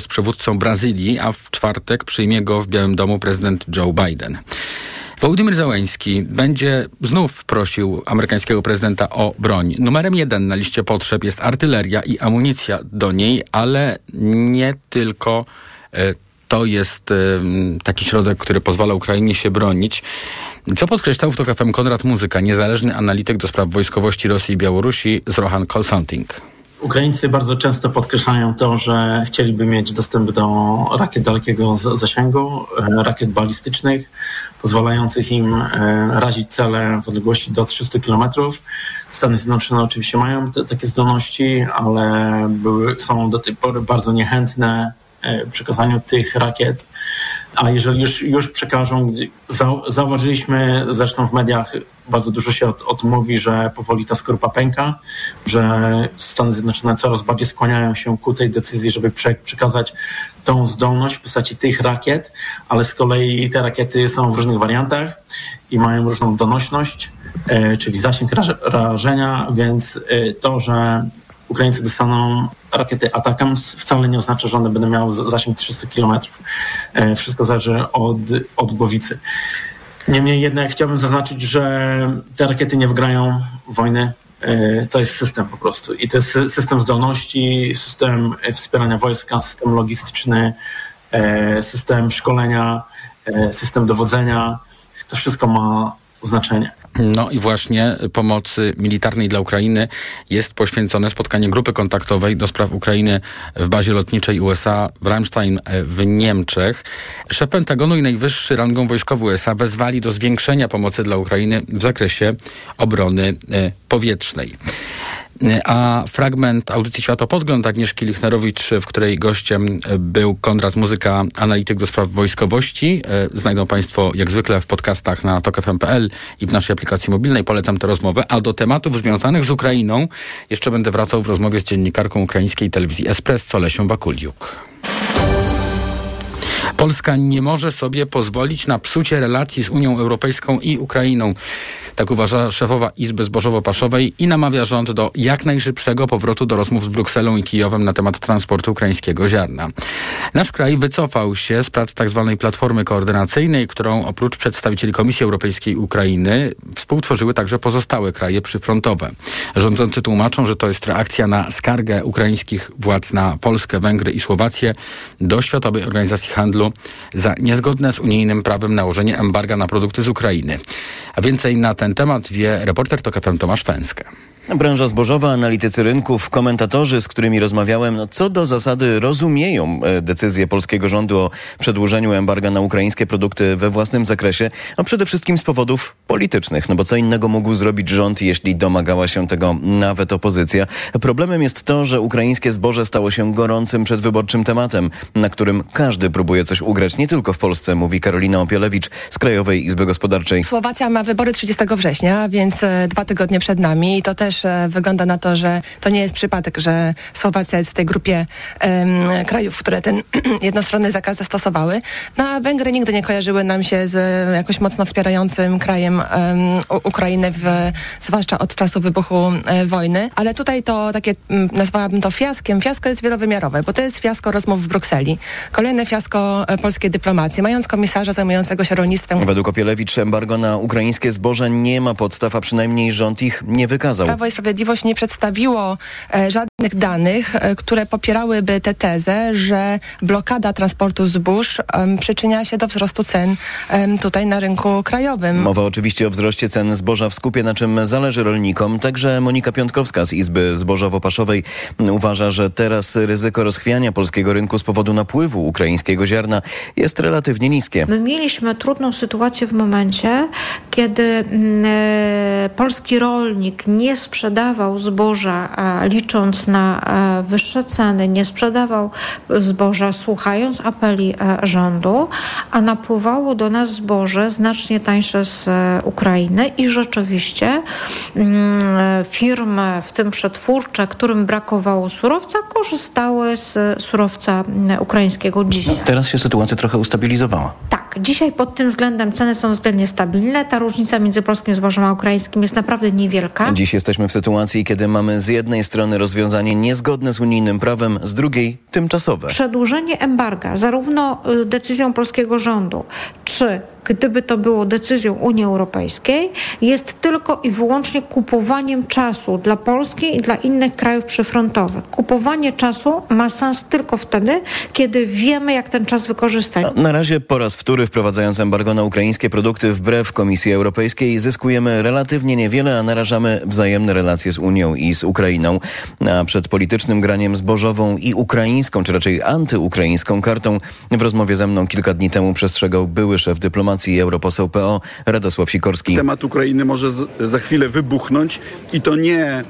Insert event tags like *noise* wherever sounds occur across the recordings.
z przywódcą Brazylii, a w czwartek przyjmie go w Białym Domu prezydent Joe Biden. Wołodymyr Załęski będzie znów prosił amerykańskiego prezydenta o broń. Numerem jeden na liście potrzeb jest artyleria i amunicja do niej, ale nie tylko e, to jest e, taki środek, który pozwala Ukrainie się bronić. Co podkreślał w TOK FM Konrad Muzyka, niezależny analityk do spraw wojskowości Rosji i Białorusi z Rohan Consulting. Ukraińcy bardzo często podkreślają to, że chcieliby mieć dostęp do rakiet dalekiego zasięgu, e, rakiet balistycznych, pozwalających im e, razić cele w odległości do 300 km. Stany Zjednoczone oczywiście mają te, takie zdolności, ale były, są do tej pory bardzo niechętne przekazaniu tych rakiet, a jeżeli już, już przekażą, zauważyliśmy zresztą w mediach bardzo dużo się o, tym mówi, że powoli ta skorupa pęka, że Stany Zjednoczone coraz bardziej skłaniają się ku tej decyzji, żeby prze, przekazać tą zdolność w postaci tych rakiet, ale z kolei te rakiety są w różnych wariantach i mają różną donośność, e, czyli zasięg rażenia, więc e, to, że Ukraińcy dostaną rakiety Atakams, wcale nie oznacza, że one będą miały zasięg 300 km. E, wszystko zależy od, od głowicy. Niemniej jednak chciałbym zaznaczyć, że te rakiety nie wgrają wojny. E, to jest system po prostu. I to jest system zdolności, system wspierania wojska, system logistyczny, e, system szkolenia, system dowodzenia. To wszystko ma znaczenie. No i właśnie pomocy militarnej dla Ukrainy jest poświęcone spotkanie grupy kontaktowej do spraw Ukrainy w bazie lotniczej USA w Ramstein w Niemczech. Szef Pentagonu i najwyższy rangą wojskowy USA wezwali do zwiększenia pomocy dla Ukrainy w zakresie obrony e, powietrznej. A fragment audycji Światopodgląd Agnieszki Lichnerowicz, w której gościem był Konrad Muzyka, analityk do spraw wojskowości. E, znajdą Państwo jak zwykle w podcastach na tokfm.pl i w naszej aplikacji mobilnej. Polecam tę rozmowę. A do tematów związanych z Ukrainą jeszcze będę wracał w rozmowie z dziennikarką ukraińskiej telewizji Espresso Lesią Bakuliuk. Polska nie może sobie pozwolić na psucie relacji z Unią Europejską i Ukrainą. Tak uważa szefowa Izby Zbożowo-Paszowej i namawia rząd do jak najszybszego powrotu do rozmów z Brukselą i Kijowem na temat transportu ukraińskiego ziarna. Nasz kraj wycofał się z prac tzw. Tak Platformy Koordynacyjnej, którą oprócz przedstawicieli Komisji Europejskiej Ukrainy współtworzyły także pozostałe kraje przyfrontowe. Rządzący tłumaczą, że to jest reakcja na skargę ukraińskich władz na Polskę, Węgry i Słowację do Światowej Organizacji Handlu za niezgodne z unijnym prawem nałożenie embarga na produkty z Ukrainy. A więcej na ten temat wie reporter TOK Tomasz Fęskę. Branża zbożowa, analitycy rynków, komentatorzy, z którymi rozmawiałem, no co do zasady rozumieją e, decyzję polskiego rządu o przedłużeniu embarga na ukraińskie produkty we własnym zakresie, a przede wszystkim z powodów politycznych, no bo co innego mógł zrobić rząd, jeśli domagała się tego nawet opozycja. Problemem jest to, że ukraińskie zboże stało się gorącym przedwyborczym tematem, na którym każdy próbuje coś ugrać, nie tylko w Polsce, mówi Karolina Opielewicz z Krajowej Izby Gospodarczej. Słowacja ma wybory 30 września, więc e, dwa tygodnie przed nami i to też też e, wygląda na to, że to nie jest przypadek, że Słowacja jest w tej grupie um, krajów, które ten *clears throat* jednostronny zakaz zastosowały. No a Węgry nigdy nie kojarzyły nam się z jakoś mocno wspierającym krajem um, Ukrainy, w, zwłaszcza od czasu wybuchu e, wojny. Ale tutaj to takie, nazwałabym to fiaskiem. Fiasko jest wielowymiarowe, bo to jest fiasko rozmów w Brukseli. Kolejne fiasko e, polskiej dyplomacji. Mając komisarza zajmującego się rolnictwem. Według Opielewicz embargo na ukraińskie zboże nie ma podstaw, a przynajmniej rząd ich nie wykazał. Prawo i Sprawiedliwość nie przedstawiło e, żadnych danych, e, które popierałyby tę tezę, że blokada transportu zbóż przyczynia się do wzrostu cen tutaj na rynku krajowym. Mowa oczywiście o wzroście cen zboża w skupie, na czym zależy rolnikom. Także Monika Piątkowska z Izby Zbożowo-Paszowej uważa, że teraz ryzyko rozchwiania polskiego rynku z powodu napływu ukraińskiego ziarna jest relatywnie niskie. My mieliśmy trudną sytuację w momencie, kiedy mm, e, polski rolnik nie sprzedawał zboża licząc na wyższe ceny, nie sprzedawał zboża słuchając apeli e, rządu, a napływało do nas zboże znacznie tańsze z e, Ukrainy i rzeczywiście mm, firmy, w tym przetwórcze, którym brakowało surowca, korzystały z surowca ukraińskiego dzisiaj. Teraz się sytuacja trochę ustabilizowała. Tak. tak, dzisiaj pod tym względem ceny są względnie stabilne. Ta różnica między polskim zbożem a ukraińskim jest naprawdę niewielka. Dziś jesteśmy w sytuacji, kiedy mamy z jednej strony rozwiązanie niezgodne z unijnym prawem, z drugiej tymczasowe. Przedłużenie embarga zarówno y, decyzją polskiego rządu, czy gdyby to było decyzją Unii Europejskiej, jest tylko i wyłącznie kupowaniem czasu dla Polski i dla innych krajów przyfrontowych. Kupowanie czasu ma sens tylko wtedy, kiedy wiemy, jak ten czas wykorzystać. Na razie po raz wtóry wprowadzając embargo na ukraińskie produkty wbrew Komisji Europejskiej zyskujemy relatywnie niewiele, a narażamy wzajemne relacje z Unią i z Ukrainą. A przed politycznym graniem zbożową i ukraińską, czy raczej antyukraińską kartą w rozmowie ze mną kilka dni temu przestrzegał były szef dyplomacji Informacji europoseł PO Radosław Sikorski. Temat Ukrainy może z, za chwilę wybuchnąć i to nie e,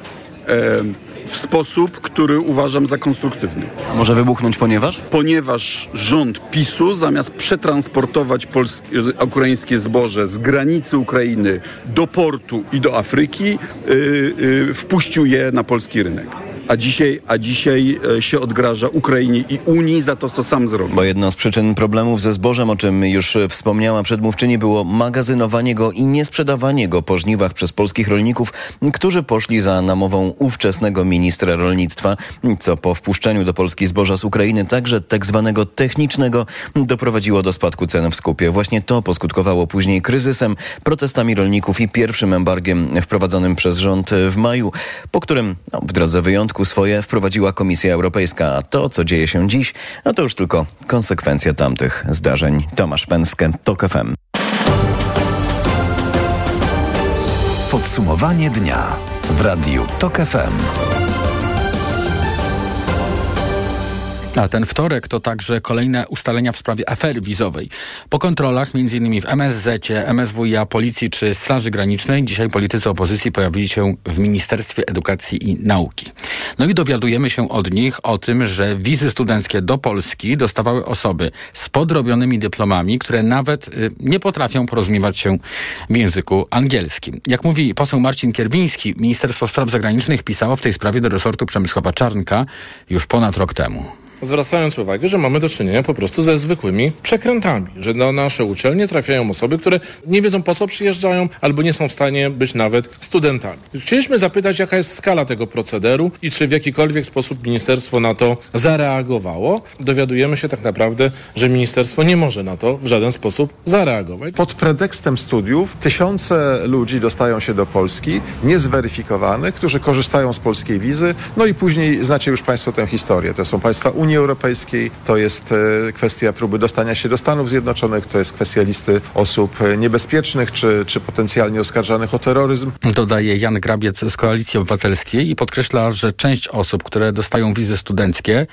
w sposób, który uważam za konstruktywny. A może wybuchnąć ponieważ? Ponieważ rząd PiSu zamiast przetransportować polskie, ukraińskie zboże z granicy Ukrainy do portu i do Afryki, yy, yy, wpuścił je na polski rynek a dzisiaj, a dzisiaj e, się odgraża Ukrainie i Unii za to, co sam zrobił. Bo jedną z przyczyn problemów ze zbożem, o czym już wspomniała przedmówczyni, było magazynowanie go i niesprzedawanie go po żniwach przez polskich rolników, którzy poszli za namową ówczesnego ministra rolnictwa, co po wpuszczeniu do Polski zboża z Ukrainy, także tak zwanego technicznego, doprowadziło do spadku cen w skupie. Właśnie to poskutkowało później kryzysem, protestami rolników i pierwszym embargiem wprowadzonym przez rząd w maju, po którym no, w drodze wyjątku swoje wprowadziła Komisja Europejska, a to, co dzieje się dziś, no to już tylko konsekwencja tamtych zdarzeń. Tomasz Pęskę, TOK FM. Podsumowanie dnia w Radiu TOK FM. A ten wtorek to także kolejne ustalenia w sprawie afery wizowej. Po kontrolach m.in. w MSZ, MSWiA, Policji czy Straży Granicznej dzisiaj politycy opozycji pojawili się w Ministerstwie Edukacji i Nauki. No i dowiadujemy się od nich o tym, że wizy studenckie do Polski dostawały osoby z podrobionymi dyplomami, które nawet y, nie potrafią porozumiewać się w języku angielskim. Jak mówi poseł Marcin Kierwiński, Ministerstwo Spraw Zagranicznych pisało w tej sprawie do resortu Przemysława Czarnka już ponad rok temu zwracając uwagę, że mamy do czynienia po prostu ze zwykłymi przekrętami, że na nasze uczelnie trafiają osoby, które nie wiedzą po co przyjeżdżają albo nie są w stanie być nawet studentami. Chcieliśmy zapytać, jaka jest skala tego procederu i czy w jakikolwiek sposób ministerstwo na to zareagowało. Dowiadujemy się tak naprawdę, że ministerstwo nie może na to w żaden sposób zareagować. Pod pretekstem studiów tysiące ludzi dostają się do Polski niezweryfikowanych, którzy korzystają z polskiej wizy, no i później znacie już Państwo tę historię. To są państwa Unii Unii Europejskiej, to jest e, kwestia próby dostania się do Stanów Zjednoczonych, to jest kwestia listy osób e, niebezpiecznych czy, czy potencjalnie oskarżanych o terroryzm. Dodaje Jan Grabiec z Koalicji Obywatelskiej i podkreśla, że część osób, które dostają wizy studenckie,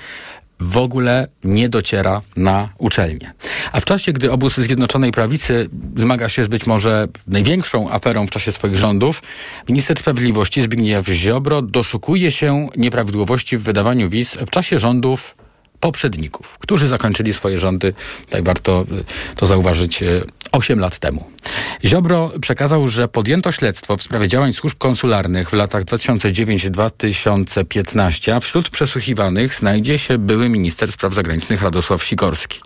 w ogóle nie dociera na uczelnię. A w czasie, gdy obóz Zjednoczonej Prawicy zmaga się z być może największą aferą w czasie swoich rządów, minister sprawiedliwości Zbigniew Ziobro doszukuje się nieprawidłowości w wydawaniu wiz w czasie rządów poprzedników, którzy zakończyli swoje rządy, tak warto y, to zauważyć, 8 y, lat temu. Ziobro przekazał, że podjęto śledztwo w sprawie działań służb konsularnych w latach 2009-2015, a wśród przesłuchiwanych znajdzie się były minister spraw zagranicznych Radosław Sikorski.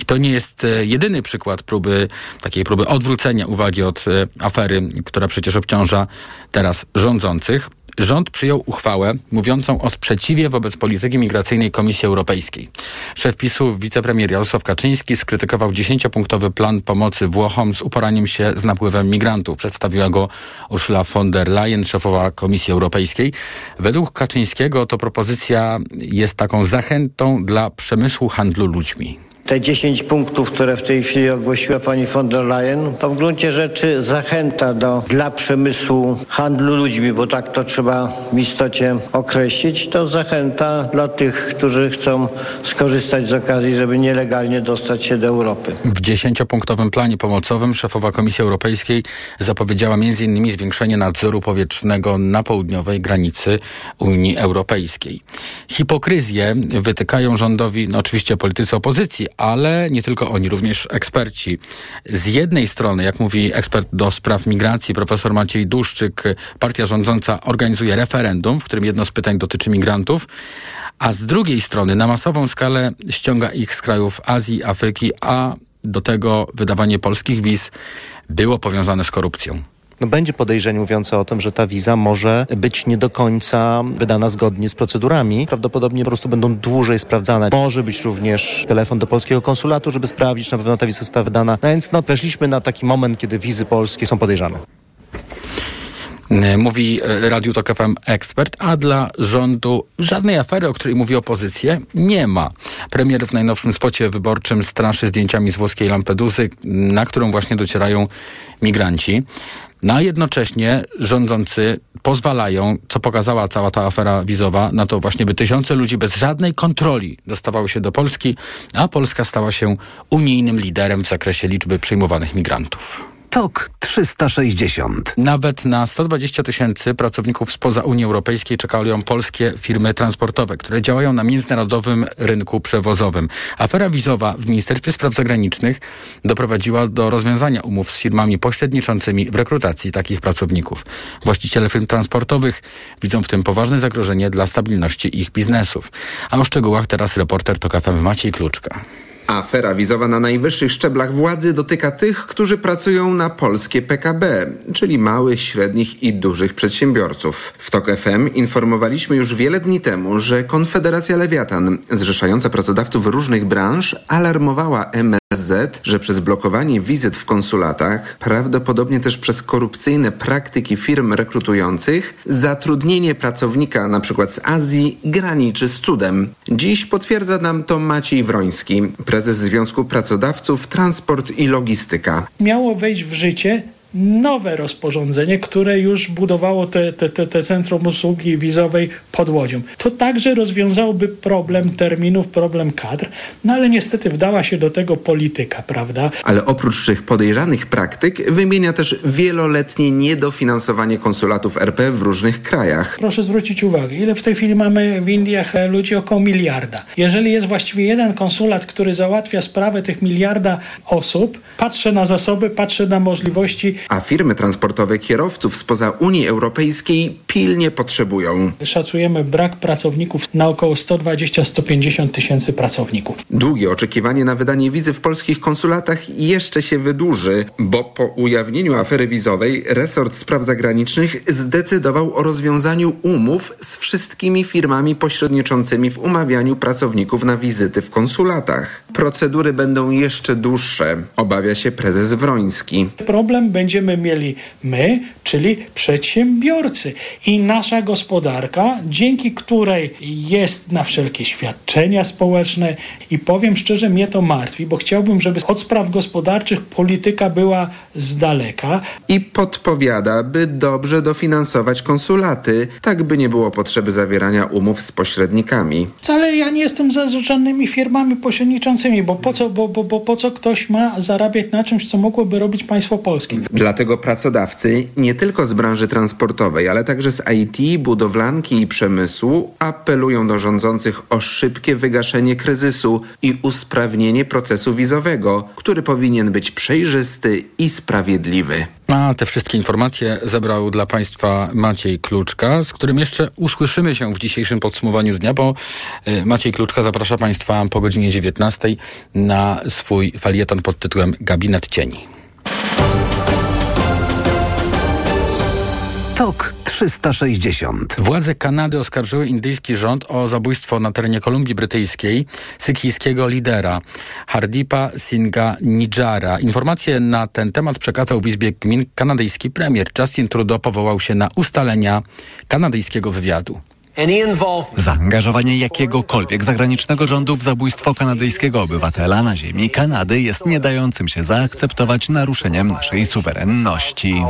I to nie jest y, jedyny przykład próby, takiej próby odwrócenia uwagi od afery, która przecież obciąża teraz rządzących rząd przyjął uchwałę mówiącą o sprzeciwie wobec polityki migracyjnej Komisji Europejskiej. Szef PiSu, wicepremier Jarosław Kaczyński skrytykował dziesięciopunktowy plan pomocy Włochom z uporaniem się z napływem migrantów. Przedstawiła go Ursula von der Leyen, szefowa Komisji Europejskiej. Według Kaczyńskiego to propozycja jest taką zachętą dla przemysłu handlu ludźmi. Te 10 punktów, które w tej chwili ogłosiła pani von der Leyen, to w gruncie rzeczy zachęta do, dla przemysłu handlu ludźmi, bo tak to trzeba w istocie określić. To zachęta dla tych, którzy chcą skorzystać z okazji, żeby nielegalnie dostać się do Europy. W dziesięciopunktowym planie pomocowym szefowa Komisji Europejskiej zapowiedziała m.in. zwiększenie nadzoru powietrznego na południowej granicy Unii Europejskiej. Hipokryzję wytykają rządowi, no oczywiście politycy opozycji, ale nie tylko oni, również eksperci. Z jednej strony, jak mówi ekspert do spraw migracji, profesor Maciej Duszczyk, partia rządząca organizuje referendum, w którym jedno z pytań dotyczy migrantów, a z drugiej strony na masową skalę ściąga ich z krajów Azji, Afryki, a do tego wydawanie polskich wiz było powiązane z korupcją no będzie podejrzenie mówiące o tym, że ta wiza może być nie do końca wydana zgodnie z procedurami. Prawdopodobnie po prostu będą dłużej sprawdzane. Może być również telefon do polskiego konsulatu, żeby sprawdzić, czy na pewno ta wiza została wydana. No więc no, weszliśmy na taki moment, kiedy wizy polskie są podejrzane. E, mówi e, Radiu Tok FM ekspert, a dla rządu żadnej afery, o której mówi opozycja, nie ma. Premier w najnowszym spocie wyborczym straszy zdjęciami z włoskiej Lampedusy, na którą właśnie docierają migranci. No a jednocześnie rządzący pozwalają, co pokazała cała ta afera wizowa, na to właśnie, by tysiące ludzi bez żadnej kontroli dostawały się do Polski, a Polska stała się unijnym liderem w zakresie liczby przyjmowanych migrantów. TOK 360. Nawet na 120 tysięcy pracowników spoza Unii Europejskiej czekają polskie firmy transportowe, które działają na międzynarodowym rynku przewozowym. Afera wizowa w Ministerstwie Spraw Zagranicznych doprowadziła do rozwiązania umów z firmami pośredniczącymi w rekrutacji takich pracowników. Właściciele firm transportowych widzą w tym poważne zagrożenie dla stabilności ich biznesów. A o szczegółach teraz reporter TOK FM Maciej Kluczka. Afera wizowa na najwyższych szczeblach władzy dotyka tych, którzy pracują na polskie PKB, czyli małych, średnich i dużych przedsiębiorców. W TOK FM informowaliśmy już wiele dni temu, że Konfederacja Lewiatan, zrzeszająca pracodawców różnych branż, alarmowała MS że przez blokowanie wizyt w konsulatach, prawdopodobnie też przez korupcyjne praktyki firm rekrutujących, zatrudnienie pracownika np. z Azji graniczy z cudem. Dziś potwierdza nam to Maciej Wroński, prezes Związku Pracodawców Transport i Logistyka. Miało wejść w życie nowe rozporządzenie, które już budowało te, te, te, te centrum usługi wizowej pod Łodzią. To także rozwiązałoby problem terminów, problem kadr, no ale niestety wdała się do tego polityka, prawda? Ale oprócz tych podejrzanych praktyk wymienia też wieloletnie niedofinansowanie konsulatów RP w różnych krajach. Proszę zwrócić uwagę, ile w tej chwili mamy w Indiach ludzi? Około miliarda. Jeżeli jest właściwie jeden konsulat, który załatwia sprawę tych miliarda osób, patrzę na zasoby, patrzę na możliwości a firmy transportowe kierowców spoza Unii Europejskiej pilnie potrzebują. Szacujemy brak pracowników na około 120-150 tysięcy pracowników. Długie oczekiwanie na wydanie wizy w polskich konsulatach jeszcze się wydłuży, bo po ujawnieniu afery wizowej resort spraw zagranicznych zdecydował o rozwiązaniu umów z wszystkimi firmami pośredniczącymi w umawianiu pracowników na wizyty w konsulatach. Procedury będą jeszcze dłuższe, obawia się prezes Wroński. Problem będzie będziemy mieli my, czyli przedsiębiorcy i nasza gospodarka, dzięki której jest na wszelkie świadczenia społeczne i powiem szczerze, mnie to martwi, bo chciałbym, żeby od spraw gospodarczych polityka była z daleka. I podpowiada, by dobrze dofinansować konsulaty, tak by nie było potrzeby zawierania umów z pośrednikami. Wcale ja nie jestem za żadnymi firmami pośredniczącymi, bo po co, bo, bo, bo po co ktoś ma zarabiać na czymś, co mogłoby robić państwo polskie? Dlatego pracodawcy nie tylko z branży transportowej, ale także z IT, budowlanki i przemysłu apelują do rządzących o szybkie wygaszenie kryzysu i usprawnienie procesu wizowego, który powinien być przejrzysty i sprawiedliwy. A te wszystkie informacje zebrał dla Państwa Maciej Kluczka, z którym jeszcze usłyszymy się w dzisiejszym podsumowaniu dnia, bo y, Maciej Kluczka zaprasza Państwa po godzinie 19 na swój falieton pod tytułem Gabinet Cieni. TOK 360. Władze Kanady oskarżyły indyjski rząd o zabójstwo na terenie Kolumbii Brytyjskiej sykhijskiego lidera Hardipa Singha Nijara. Informacje na ten temat przekazał w Izbie Gmin kanadyjski premier. Justin Trudeau powołał się na ustalenia kanadyjskiego wywiadu. Zaangażowanie jakiegokolwiek zagranicznego rządu w zabójstwo kanadyjskiego obywatela na ziemi Kanady jest nie dającym się zaakceptować naruszeniem naszej suwerenności.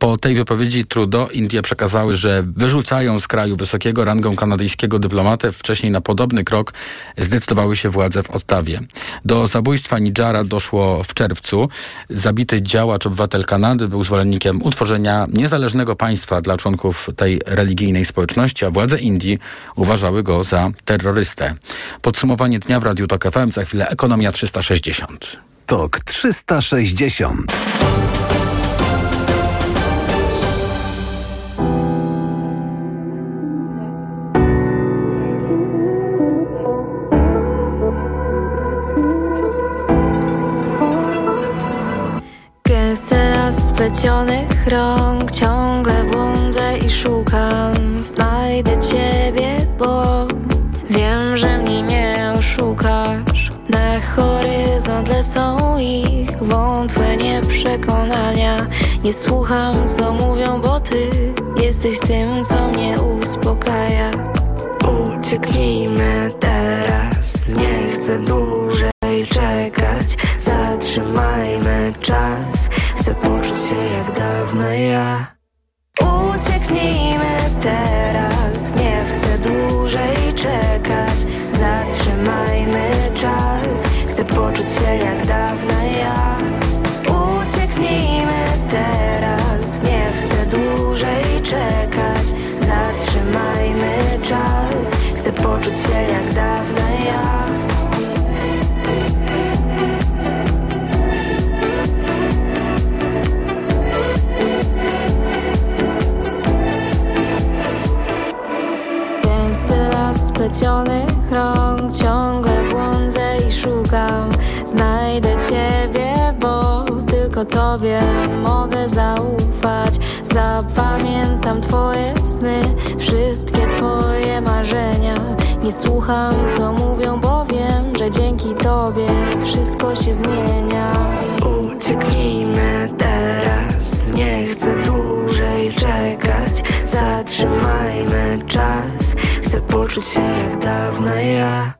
Po tej wypowiedzi Trudeau Indie przekazały, że wyrzucają z kraju wysokiego rangą kanadyjskiego dyplomatę. Wcześniej na podobny krok zdecydowały się władze w Ottawie. Do zabójstwa Nijara doszło w czerwcu. Zabity działacz obywatel Kanady był zwolennikiem utworzenia niezależnego państwa dla członków tej religijnej społeczności, a władze Indii uważały go za terrorystę. Podsumowanie dnia w Radiu Tok FM, za chwilę Ekonomia 360. Tok 360. splecionych rąk ciągle błądzę i szukam. Znajdę ciebie, bo wiem, że mnie nie oszukasz. Na horyzont lecą ich wątłe nieprzekonania. Nie słucham, co mówią, bo ty jesteś tym, co mnie uspokaja. Ucieknijmy teraz, nie chcę dłużej czekać. Zatrzymajmy czas, chcę poczuć się jak dawno ja. Ucieknijmy teraz, nie chcę dłużej czekać. Zatrzymajmy czas, chcę poczuć się jak dawno ja. Ucieknijmy teraz, nie chcę dłużej czekać. Zatrzymajmy czas, chcę poczuć się jak dawno ja. Las splecionych rąk. Ciągle błądzę i szukam. Znajdę Ciebie, bo tylko Tobie mogę zaufać. Zapamiętam Twoje sny Wszystkie Twoje marzenia. Nie słucham, co mówią, bo wiem Że dzięki Tobie wszystko się zmienia. Ucieknijmy teraz. Nie chcę dłużej czekać. Zatrzymajmy czas Chcę poczuć się jak dawno ja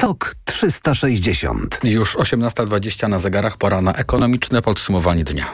Tok 360. Już 18.20 na zegarach, pora na ekonomiczne podsumowanie dnia.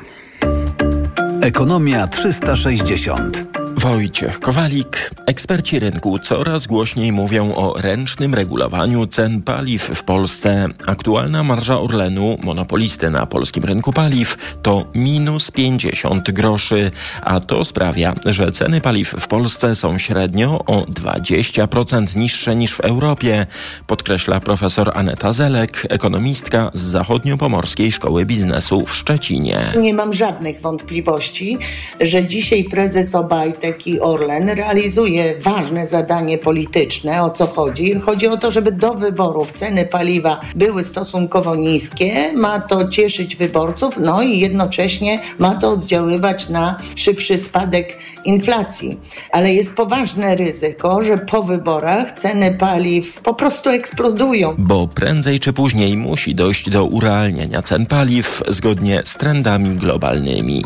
Ekonomia 360. Wojciech Kowalik. Eksperci rynku coraz głośniej mówią o ręcznym regulowaniu cen paliw w Polsce. Aktualna marża Orlenu, monopolisty na polskim rynku paliw, to minus 50 groszy, a to sprawia, że ceny paliw w Polsce są średnio o 20% niższe niż w Europie, podkreśla profesor Aneta Zelek, ekonomistka z Zachodniopomorskiej Szkoły Biznesu w Szczecinie. Nie mam żadnych wątpliwości, że dzisiaj prezes Obajtek i Orlen realizuje ważne zadanie polityczne. O co chodzi? Chodzi o to, żeby do wyborów ceny paliwa były stosunkowo niskie. Ma to cieszyć wyborców, no i jednocześnie ma to oddziaływać na szybszy spadek inflacji. Ale jest poważne ryzyko, że po wyborach ceny paliw po prostu eksplodują. Bo prędzej czy później musi dojść do urealnienia cen paliw zgodnie z trendami globalnymi.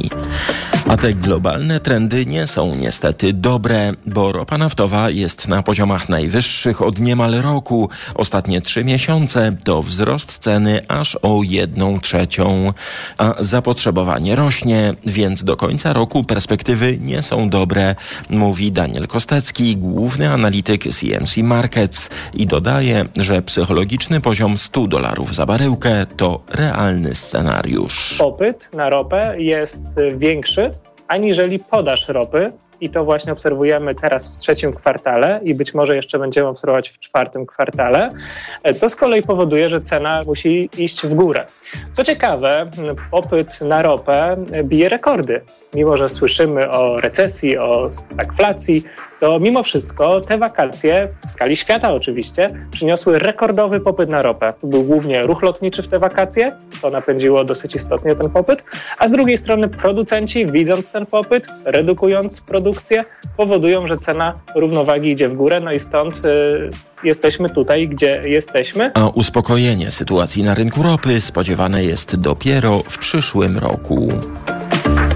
A te globalne trendy nie są niestety dobre, bo ropa naftowa jest na poziomach najwyższych od niemal roku. Ostatnie trzy miesiące to wzrost ceny aż o jedną trzecią. A zapotrzebowanie rośnie, więc do końca roku perspektywy nie są dobre, mówi Daniel Kostecki, główny analityk CMC Markets i dodaje, że psychologiczny poziom 100 dolarów za baryłkę to realny scenariusz. Popyt na ropę jest większy aniżeli podaż ropy. I to właśnie obserwujemy teraz w trzecim kwartale i być może jeszcze będziemy obserwować w czwartym kwartale. To z kolei powoduje, że cena musi iść w górę. Co ciekawe, popyt na ropę bije rekordy. Mimo, że słyszymy o recesji, o stagflacji, to mimo wszystko te wakacje, w skali świata oczywiście, przyniosły rekordowy popyt na ropę. Był głównie ruch lotniczy w te wakacje, to napędziło dosyć istotnie ten popyt, a z drugiej strony producenci, widząc ten popyt, redukując produkcję, powodują, że cena równowagi idzie w górę, no i stąd y, jesteśmy tutaj, gdzie jesteśmy. A uspokojenie sytuacji na rynku ropy spodziewane jest dopiero w przyszłym roku.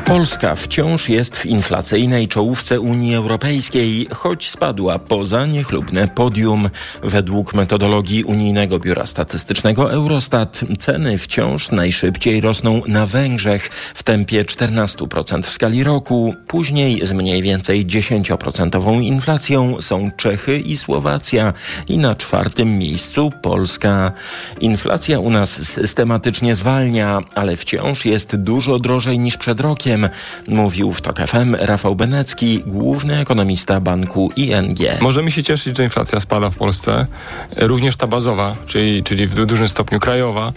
Polska wciąż jest w inflacyjnej czołówce Unii Europejskiej, choć spadła poza niechlubne podium. Według metodologii Unijnego Biura Statystycznego Eurostat ceny wciąż najszybciej rosną na Węgrzech w tempie 14% w skali roku. Później z mniej więcej 10% inflacją są Czechy i Słowacja i na czwartym miejscu Polska. Inflacja u nas systematycznie zwalnia, ale wciąż jest dużo drożej niż przed rokiem mówił w TOK FM Rafał Benecki, główny ekonomista banku ING. Możemy się cieszyć, że inflacja spada w Polsce, również ta bazowa, czyli, czyli w dużym stopniu krajowa.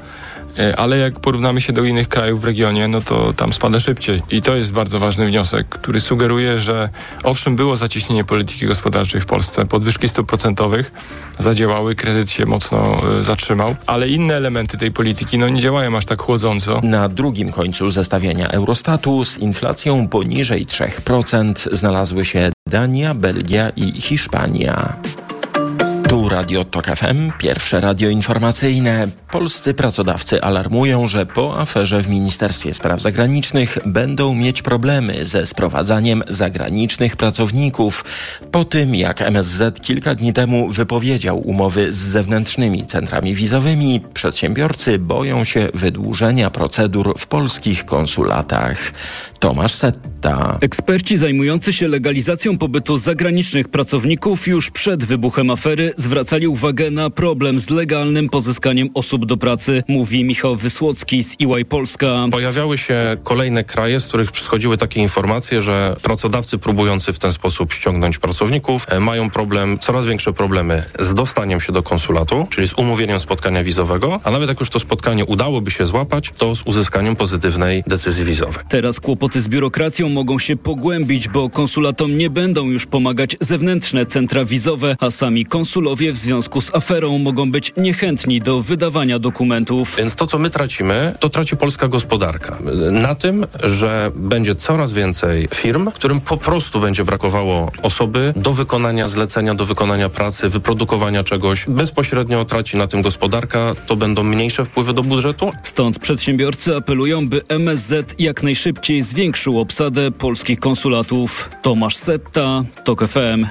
E, ale jak porównamy się do innych krajów w regionie, no to tam spada szybciej. I to jest bardzo ważny wniosek, który sugeruje, że owszem było zacieśnienie polityki gospodarczej w Polsce, podwyżki stóp procentowych zadziałały, kredyt się mocno y, zatrzymał, ale inne elementy tej polityki no nie działają aż tak chłodząco. Na drugim końcu zestawienia Eurostatu z inflacją poniżej 3% znalazły się Dania, Belgia i Hiszpania. Radio Tok FM, pierwsze radio informacyjne. Polscy pracodawcy alarmują, że po aferze w Ministerstwie Spraw Zagranicznych będą mieć problemy ze sprowadzaniem zagranicznych pracowników. Po tym, jak MSZ kilka dni temu wypowiedział umowy z zewnętrznymi centrami wizowymi, przedsiębiorcy boją się wydłużenia procedur w polskich konsulatach. Tomasz Setta. Eksperci zajmujący się legalizacją pobytu zagranicznych pracowników już przed wybuchem afery zwracali uwagę na problem z legalnym pozyskaniem osób do pracy, mówi Michał Wysłocki z EY Polska. Pojawiały się kolejne kraje, z których przychodziły takie informacje, że pracodawcy próbujący w ten sposób ściągnąć pracowników e, mają problem, coraz większe problemy z dostaniem się do konsulatu, czyli z umówieniem spotkania wizowego, a nawet jak już to spotkanie udałoby się złapać, to z uzyskaniem pozytywnej decyzji wizowej. Teraz kłopoty z biurokracją mogą się pogłębić, bo konsulatom nie będą już pomagać zewnętrzne centra wizowe, a sami konsulowie w związku z aferą mogą być niechętni do wydawania dokumentów. Więc to, co my tracimy, to traci polska gospodarka. Na tym, że będzie coraz więcej firm, którym po prostu będzie brakowało osoby do wykonania zlecenia, do wykonania pracy, wyprodukowania czegoś. Bezpośrednio traci na tym gospodarka, to będą mniejsze wpływy do budżetu. Stąd przedsiębiorcy apelują, by MSZ jak najszybciej zwiększył obsadę polskich konsulatów. Tomasz Setta, TOK FM.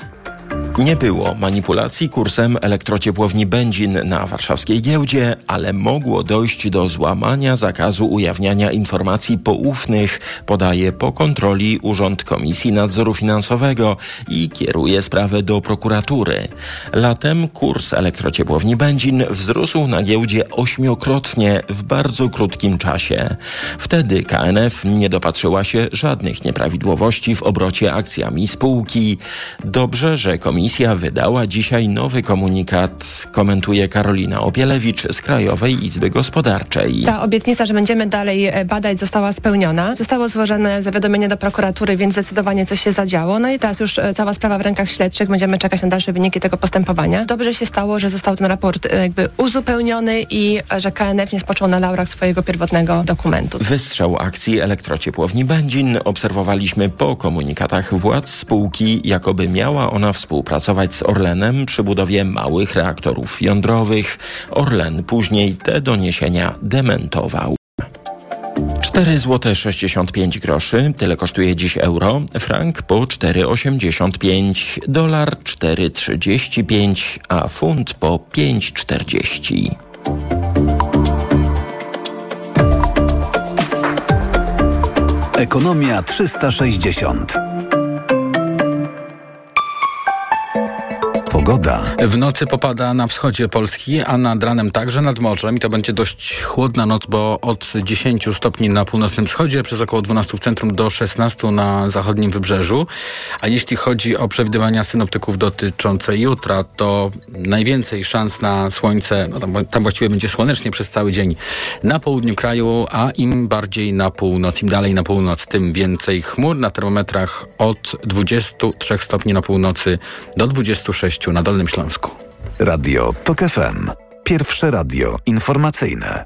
Nie było manipulacji kursem elektrociepłowni Będzin na warszawskiej giełdzie, ale mogło dojść do złamania zakazu ujawniania informacji poufnych, podaje po kontroli Urząd Komisji Nadzoru Finansowego i kieruje sprawę do prokuratury. Latem kurs elektrociepłowni Będzin wzrósł na giełdzie ośmiokrotnie w bardzo krótkim czasie. Wtedy KNF nie dopatrzyła się żadnych nieprawidłowości w obrocie akcjami spółki. Dobrze, że komisja wydała dzisiaj nowy komunikat, komentuje Karolina Opielewicz z Krajowej Izby Gospodarczej. Ta obietnica, że będziemy dalej e, badać, została spełniona. Zostało złożone zawiadomienie do prokuratury, więc zdecydowanie coś się zadziało. No i teraz już e, cała sprawa w rękach śledczych. Będziemy czekać na dalsze wyniki tego postępowania. Dobrze się stało, że został ten raport e, jakby uzupełniony i że KNF nie spoczął na laurach swojego pierwotnego dokumentu. Wystrzał akcji elektrociepłowni Będzin obserwowaliśmy po komunikatach władz spółki, jakoby miała ona współpracować z Orlenem przy budowie małych reaktorów jądrowych. Orlen później te doniesienia dementował. 4 zł 65 groszy, tyle kosztuje dziś euro, frank po 4,85, dolar 4,35, a funt po 5,40. Ekonomia 360. Pogoda. W nocy popada na wschodzie Polski, a nad ranem także nad morzem i to będzie dość chłodna noc, bo od 10 stopni na północnym wschodzie, przez około 12 w centrum do 16 na zachodnim wybrzeżu. A jeśli chodzi o przewidywania synoptyków dotyczące jutra, to najwięcej szans na słońce, no tam, tam właściwie będzie słonecznie przez cały dzień na południu kraju, a im bardziej na północ, im dalej na północ, tym więcej chmur na termometrach od 23 stopni na północy do 26 na Dolnym Śląsku. Radio TOK FM. Pierwsze radio informacyjne.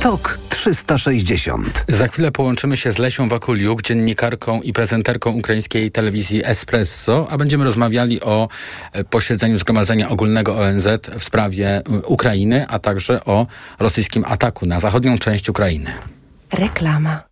TOK 360. Za chwilę połączymy się z Lesią Wakuliuk, dziennikarką i prezenterką ukraińskiej telewizji Espresso, a będziemy rozmawiali o e, posiedzeniu Zgromadzenia Ogólnego ONZ w sprawie e, Ukrainy, a także o rosyjskim ataku na zachodnią część Ukrainy. Reklama.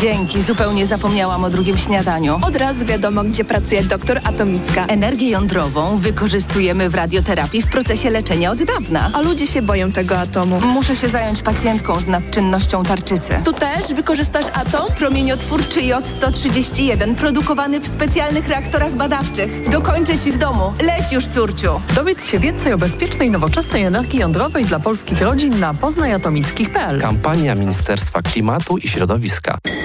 Dzięki, zupełnie zapomniałam o drugim śniadaniu. Od razu wiadomo, gdzie pracuje doktor Atomicka. Energię jądrową wykorzystujemy w radioterapii w procesie leczenia od dawna. A ludzie się boją tego atomu. Muszę się zająć pacjentką z nadczynnością tarczycy. Tu też wykorzystasz atom? Promieniotwórczy J-131, produkowany w specjalnych reaktorach badawczych. Dokończę ci w domu. Leć już, córciu. Dowiedz się więcej o bezpiecznej, nowoczesnej energii jądrowej dla polskich rodzin na poznajatomickich.pl. Kampania Ministerstwa Klimatu i Środowiska.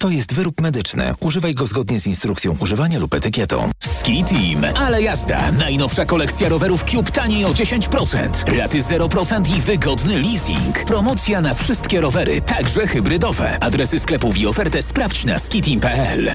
To jest wyrób medyczny. Używaj go zgodnie z instrukcją używania lub etykietą. Ski Team. Ale jazda. Najnowsza kolekcja rowerów Cube taniej o 10%. Raty 0% i wygodny leasing. Promocja na wszystkie rowery, także hybrydowe. Adresy sklepów i ofertę sprawdź na skiteam.pl.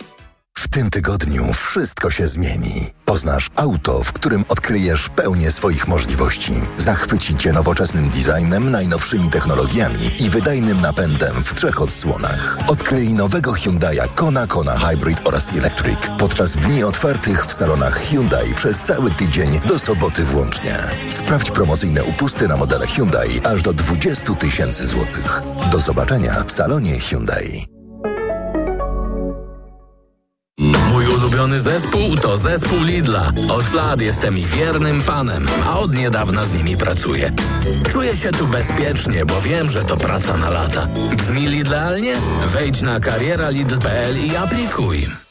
W tym tygodniu wszystko się zmieni. Poznasz auto, w którym odkryjesz pełnię swoich możliwości. Zachwyci Cię nowoczesnym designem, najnowszymi technologiami i wydajnym napędem w trzech odsłonach. Odkryj nowego Hyundai Kona, Kona Hybrid oraz Electric podczas dni otwartych w salonach Hyundai przez cały tydzień do soboty włącznie. Sprawdź promocyjne upusty na modele Hyundai aż do 20 tysięcy złotych. Do zobaczenia w salonie Hyundai. Ulubiony zespół to zespół Lidla. Od lat jestem ich wiernym fanem, a od niedawna z nimi pracuję. Czuję się tu bezpiecznie, bo wiem, że to praca na lata. Brzmi Lidlealnie? Wejdź na karieralidl.pl i aplikuj.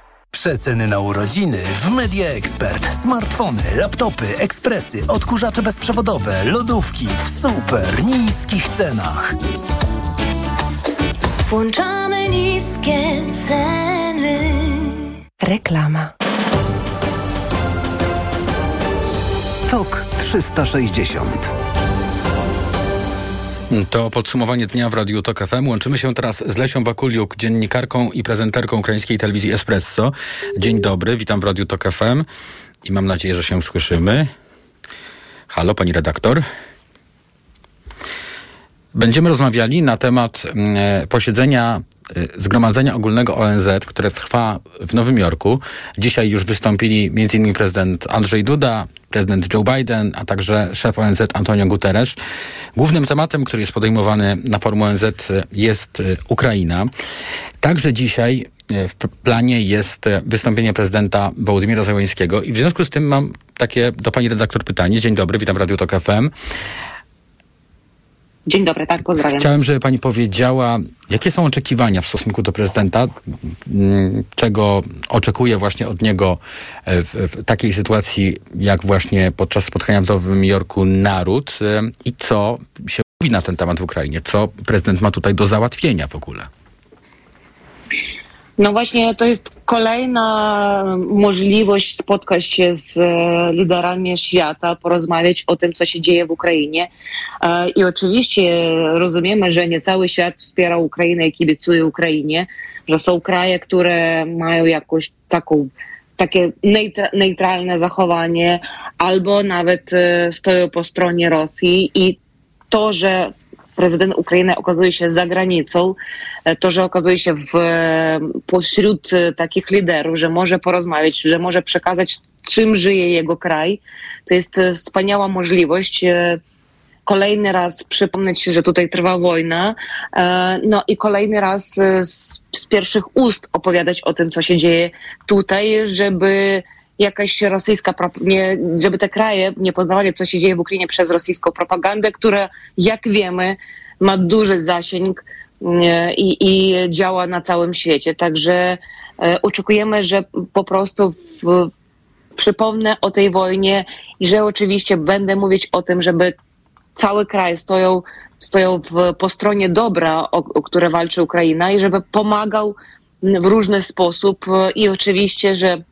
Przeceny na urodziny w Media Expert. Smartfony, laptopy, ekspresy, odkurzacze bezprzewodowe, lodówki w super niskich cenach. Włączamy niskie ceny. Reklama. TOK 360. To podsumowanie dnia w Radiu Tok FM. Łączymy się teraz z Lesią Wakuliuk, dziennikarką i prezenterką ukraińskiej telewizji Espresso. Dzień dobry, witam w Radiu Tok FM i mam nadzieję, że się słyszymy. Halo, pani redaktor. Będziemy rozmawiali na temat mm, posiedzenia y, Zgromadzenia Ogólnego ONZ, które trwa w Nowym Jorku. Dzisiaj już wystąpili m.in. prezydent Andrzej Duda, prezydent Joe Biden, a także szef ONZ Antonio Guterres. Głównym tematem, który jest podejmowany na forum ONZ jest y, Ukraina. Także dzisiaj w planie jest wystąpienie prezydenta Wołodymira Zełańskiego i w związku z tym mam takie do pani redaktor pytanie. Dzień dobry, witam w Radiu Tok FM. Dzień dobry, tak, pozdrawiam. Chciałem, żeby pani powiedziała, jakie są oczekiwania w stosunku do prezydenta, mm, czego oczekuje właśnie od niego e, w, takiej sytuacji, jak właśnie podczas spotkania w Nowym Jorku naród e, i co się mówi na ten temat w Ukrainie, co prezydent ma tutaj do załatwienia w ogóle. No właśnie, to jest kolejna możliwość spotkać się z e, liderami świata, porozmawiać o tym, co się dzieje w Ukrainie. E, I oczywiście rozumiemy, że nie cały świat wspiera Ukrainę i kibicuje Ukrainie, że są kraje, które mają jakąś taką takie neutralne zachowanie, albo nawet e, stoją po stronie Rosji i to, że prezydent Ukrainy okazuje się za granicą, e, to, że okazuje się w, e, pośród e, takich liderów, że może porozmawiać, że może przekazać, czym żyje jego kraj, to jest wspaniała możliwość. Kolejny raz przypomnieć, że tutaj trwa wojna, no i kolejny raz z, z, pierwszych ust opowiadać o tym, co się dzieje tutaj, żeby jakaś rosyjska, nie, żeby te kraje nie poznawali, co się dzieje w Ukrainie przez rosyjską propagandę, która, jak wiemy, ma duży zasięg i, i działa na całym świecie. Także e, oczekujemy, że po prostu w, przypomnę o tej wojnie i że oczywiście będę mówić o tym, żeby cały kraj stoją, stoją w, po stronie dobra, o, o które walczy Ukraina i żeby pomagał w różny sposób i oczywiście, że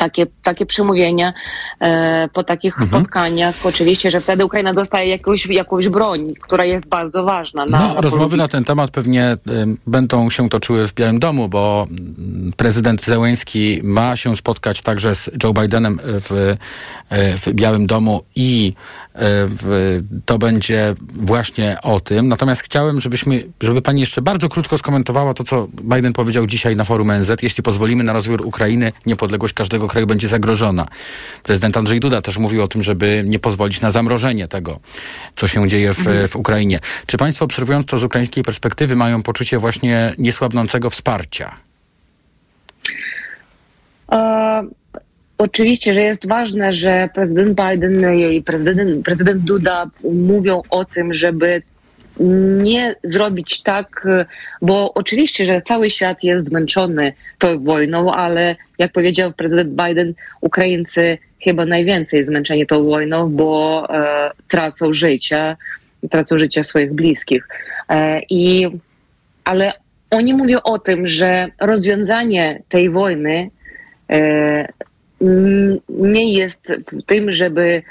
takie, takie przemówienia e, po takich mhm. spotkaniach. Oczywiście, że wtedy Ukraina dostaje jakąś, jakąś broń, która jest bardzo ważna. Na, no, na rozmowy na ten temat pewnie y, będą się toczyły w Białym Domu, bo mm, prezydent Zełęński ma się spotkać także z Joe Bidenem w, w Białym Domu i to będzie właśnie o tym. Natomiast chciałem, żebyśmy, żeby pani jeszcze bardzo krótko skomentowała to, co Biden powiedział dzisiaj na forum NZ. Jeśli pozwolimy na rozwój Ukrainy, niepodległość każdego kraju będzie zagrożona. Prezydent Andrzej Duda też mówił o tym, żeby nie pozwolić na zamrożenie tego, co się dzieje w, mhm. w Ukrainie. Czy państwo obserwując to z ukraińskiej perspektywy mają poczucie właśnie niesłabnącego wsparcia? Oczywiście, że jest ważne, że prezydent Biden i prezydent, prezydent Duda mówią o tym, żeby nie zrobić tak, bo oczywiście, że cały świat jest zmęczony tą wojną, ale jak powiedział prezydent Biden, Ukraińcy chyba najwięcej zmęczeni tą wojną, bo e, tracą życie, tracą życie swoich bliskich. E, i, ale oni mówią o tym, że rozwiązanie tej wojny e, nie jest tym, żeby,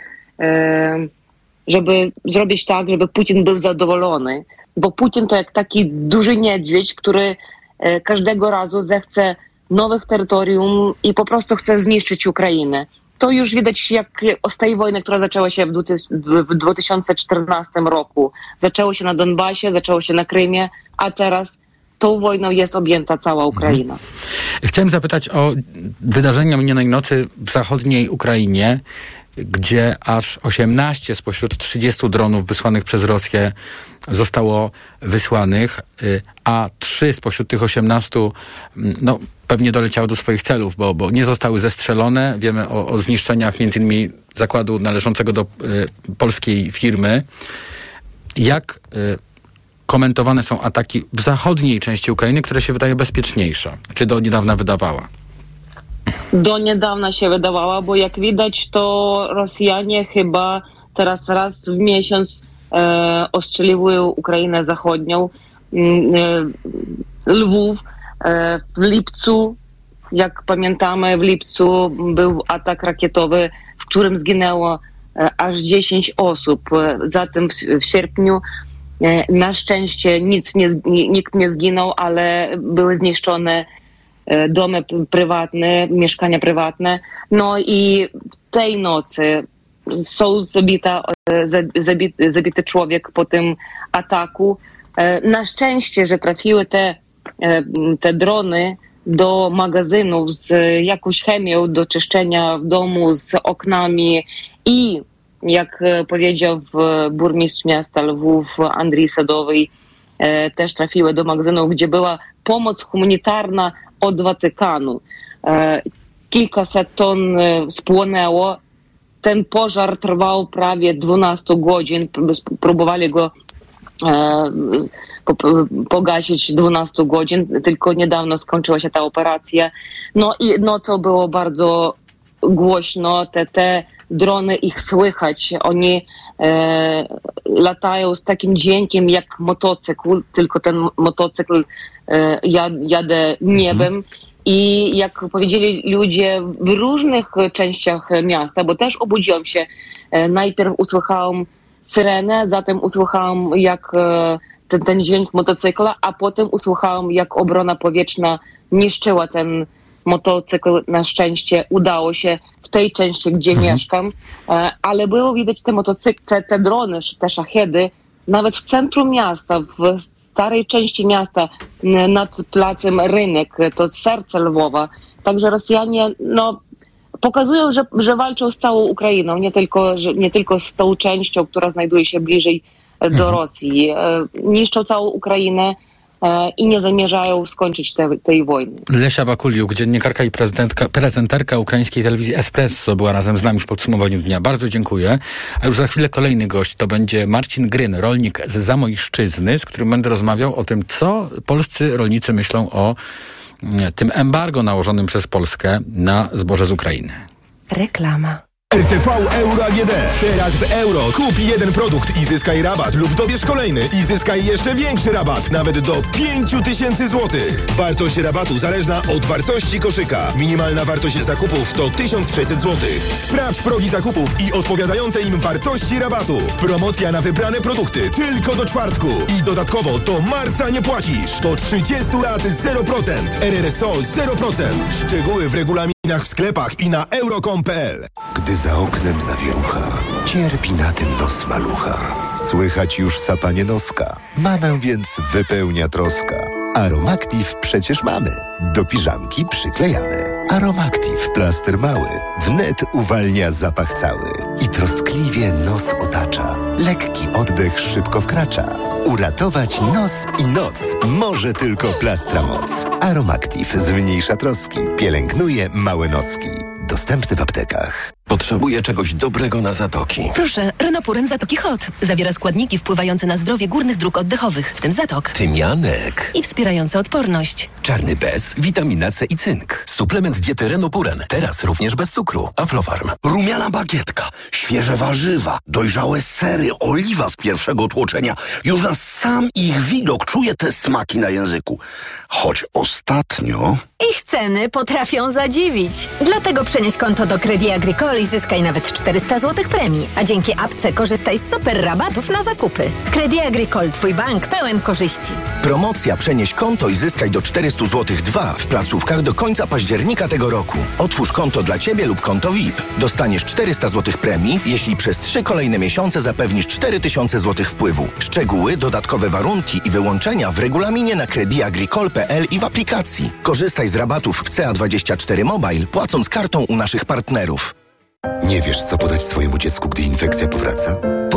żeby zrobić tak, żeby Putin był zadowolony, bo Putin to jak taki duży niedźwiedź, który e, każdego razu zechce nowych terytorium i po prostu chce zniszczyć Ukrainę. To już widać jak z tej wojny, która zaczęła się w 2014 roku. Zaczęło się na Donbasie, zaczęło się na Krymie, a teraz tą wojną jest objęta cała mhm. Ukraina. Chciałem zapytać o wydarzenia minionej nocy w zachodniej Ukrainie, gdzie aż 18 spośród 30 dronów wysłanych przez Rosję zostało wysłanych, y, a 3 spośród tych 18 mm, no, pewnie doleciały do swoich celów, bo, bo nie zostały zestrzelone. Wiemy o, o zniszczeniach między innymi zakładu należącego do y, polskiej firmy. Jak y, komentowane są ataki w zachodniej części Ukrainy, która się wydaje bezpieczniejsza, czy do niedawna wydawała? Do niedawna się wydawała, bo jak widać, to Rosjanie chyba teraz raz w miesiąc e, ostrzeliwują Ukrainę Zachodnią. Mm, e, Lwów e, w lipcu, jak pamiętamy, w lipcu był atak rakietowy, w którym zginęło e, aż 10 osób. E, zatem w, w sierpniu na szczęście nic nie, nikt nie zginął, ale były zniszczone e, domy prywatne, mieszkania prywatne. No i tej nocy są zabita, e, zabity, zabity człowiek po tym ataku. Na szczęście, że trafiły te, te drony do magazynów z jakąś chemią do czyszczenia w domu, z oknami i jak e, powiedział burmistrz miasta Lwów Andrzej Sadowy, e, też trafiły do magazynów, gdzie była pomoc humanitarna od Watykanu. E, kilkaset ton spłonęło. Ten pożar trwał prawie 12 godzin. Próbowali go pogasić 12 godzin, tylko niedawno skończyła się ta operacja. No i nocą było bardzo głośno, te, te drony ich słychać, oni e, latają z takim dźwiękiem jak motocykl, tylko ten motocykl e, jadę niebem. Mhm. I jak powiedzieli ludzie w różnych częściach miasta, bo też obudziłam się, e, najpierw usłyszałam syrenę, zatem usłyszałam jak e, ten, ten dźwięk motocykla, a potem usłyszałam jak obrona powietrzna niszczyła ten motocykl. Na szczęście udało się w tej części, gdzie mhm. mieszkam, e, ale było widać te motocykle, te, te drony, te szachedy, nawet w centrum miasta, w starej części miasta, nad placem Rynek, to serce Lwowa. Także Rosjanie, no, pokazują, że, że walczą z całą Ukrainą, nie tylko, że, nie tylko z tą częścią, która znajduje się bliżej do mhm. Rosji. E, niszczą całą Ukrainę i nie zamierzają skończyć te, tej wojny. Lesia Wakuliuk, dziennikarka i prezenterka ukraińskiej telewizji Espresso była razem z nami w podsumowaniu dnia. Bardzo dziękuję. A już za chwilę kolejny gość to będzie Marcin Gryn, rolnik z Zamojszczyzny, z którym będę rozmawiał o tym, co polscy rolnicy myślą o tym embargo nałożonym przez Polskę na zboże z Ukrainy. Reklama. RTV Euro AGD. Teraz w euro. Kup jeden produkt i zyskaj rabat lub dobierz kolejny i zyskaj jeszcze większy rabat, nawet do 5000 zł. Wartość rabatu zależna od wartości koszyka. Minimalna wartość zakupów to 1600 zł. Sprawdź progi zakupów i odpowiadające im wartości rabatu. Promocja na wybrane produkty tylko do czwartku. I dodatkowo do marca nie płacisz. Do 30 lat 0%. RRSO 0%. Szczegóły w regulaminie w sklepach i na euro.com.pl. Gdy za oknem zawierucha, cierpi na tym nos malucha. Słychać już sapanie noska. Mamę więc wypełnia troska. Aromactive przecież mamy. Do piżamki przyklejamy. Aromactive plaster mały. Wnet uwalnia zapach cały. I troskliwie nos otacza. Lekki oddech szybko wkracza. Uratować nos i noc może tylko plastra moc. Aromactive zmniejsza troski. Pielęgnuje małe noski. Dostępny w aptekach. Potrzebuję czegoś dobrego na zatoki. Proszę, Renopuren Zatoki Hot. Zawiera składniki wpływające na zdrowie górnych dróg oddechowych, w tym zatok. Tymianek. I wspierające odporność. Czarny bez, witamina C i cynk. Suplement diety Renopuren. Teraz również bez cukru. Aflofarm. Rumiana bagietka, świeże warzywa, dojrzałe sery, oliwa z pierwszego tłoczenia. Już na sam ich widok czuję te smaki na języku. Choć ostatnio... Ich ceny potrafią zadziwić. Dlatego przenieś konto do Credit Agricole i zyskaj nawet 400 zł premii. A dzięki apce korzystaj z super rabatów na zakupy. Credit Agricole, twój bank pełen korzyści. Promocja przenieś konto i zyskaj do 400 zł 2 w placówkach do końca października tego roku. Otwórz konto dla Ciebie lub konto VIP. Dostaniesz 400 zł premii, jeśli przez 3 kolejne miesiące zapewnisz 4000 zł wpływu. Szczegóły, dodatkowe warunki i wyłączenia w regulaminie na crediagricole.pl i w aplikacji. Korzystaj z rabatów w CA24 Mobile, płacąc kartą u naszych partnerów. Nie wiesz, co podać swojemu dziecku, gdy infekcja powraca?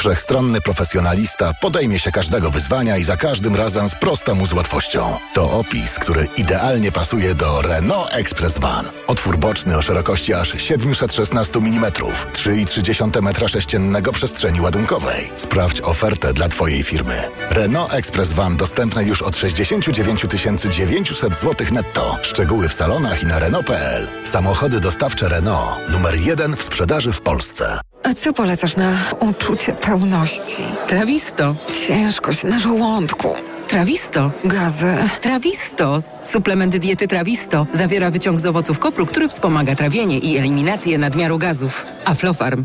Wszechstronny profesjonalista podejmie się każdego wyzwania i za każdym razem sprosta mu z łatwością. To opis, który idealnie pasuje do Renault Express Van. Otwór boczny o szerokości aż 716 mm, 3,3 m3 przestrzeni ładunkowej. Sprawdź ofertę dla Twojej firmy. Renault Express Van dostępne już od 69 900 zł netto. Szczegóły w salonach i na Renault.pl. Samochody dostawcze Renault. Numer jeden w sprzedaży w Polsce. A co polecasz na uczucie pełności? Trawisto. Ciężkość na żołądku. Trawisto. Gazy. Trawisto. Suplement diety Trawisto zawiera wyciąg z owoców kopru, który wspomaga trawienie i eliminację nadmiaru gazów. Aflofarm.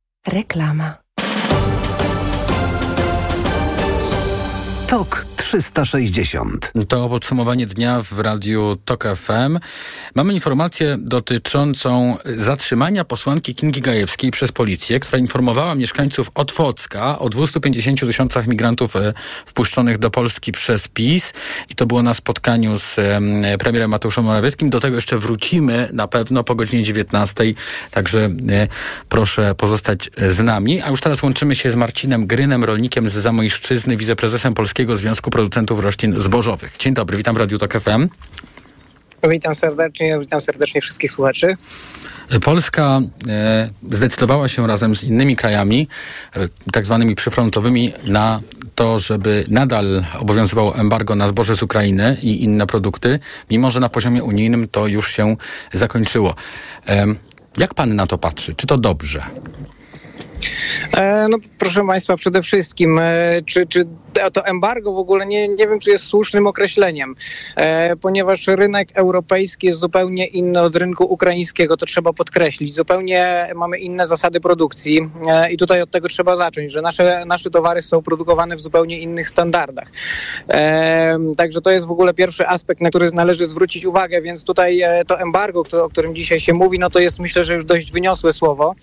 Reklama. TOK 360. To podsumowanie dnia w radiu TOK FM. Mamy informację dotyczącą zatrzymania posłanki Kingi Gajewskiej przez policję, która informowała mieszkańców Otwocka o 250 tysiącach migrantów e, wpuszczonych do Polski przez PiS. I to było na spotkaniu z premierem Mateuszem Morawieckim. Do tego jeszcze wrócimy na pewno po godzinie 19. Także e, proszę pozostać z nami. A już teraz łączymy się z Marcinem Grynem, rolnikiem z Zamojszczyzny, wiceprezesem Polskiego Związku Producentów Roślin Zbożowych. Dzień dobry, witam w Radiu Tok FM. Witam serdecznie, witam serdecznie wszystkich słuchaczy. Polska e, zdecydowała się razem z innymi krajami, e, tak zwanymi przyfrontowymi, na to, żeby nadal obowiązywało embargo na zboże z Ukrainy i inne produkty, mimo że na poziomie unijnym to już się zakończyło. E, jak pan na to patrzy? Czy to dobrze? No proszę Państwa, przede wszystkim, czy, czy to embargo w ogóle nie, nie wiem, czy jest słusznym określeniem, e, ponieważ rynek europejski jest zupełnie inny od rynku ukraińskiego, to trzeba podkreślić. Zupełnie mamy inne zasady produkcji i tutaj od tego trzeba zacząć, że nasze, nasze towary są produkowane w zupełnie innych standardach. Także to jest w ogóle pierwszy aspekt, na który należy zwrócić uwagę, więc tutaj to embargo, o którym dzisiaj się mówi, no to jest myślę, że już dość wyniosłe słowo.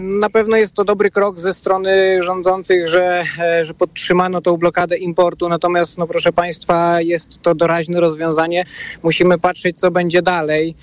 Na pewno jest to dobry krok ze strony rządzących, że, e, że podtrzymano tą blokadę importu, natomiast, no proszę Państwa, jest to doraźne rozwiązanie. Musimy patrzeć, co będzie dalej.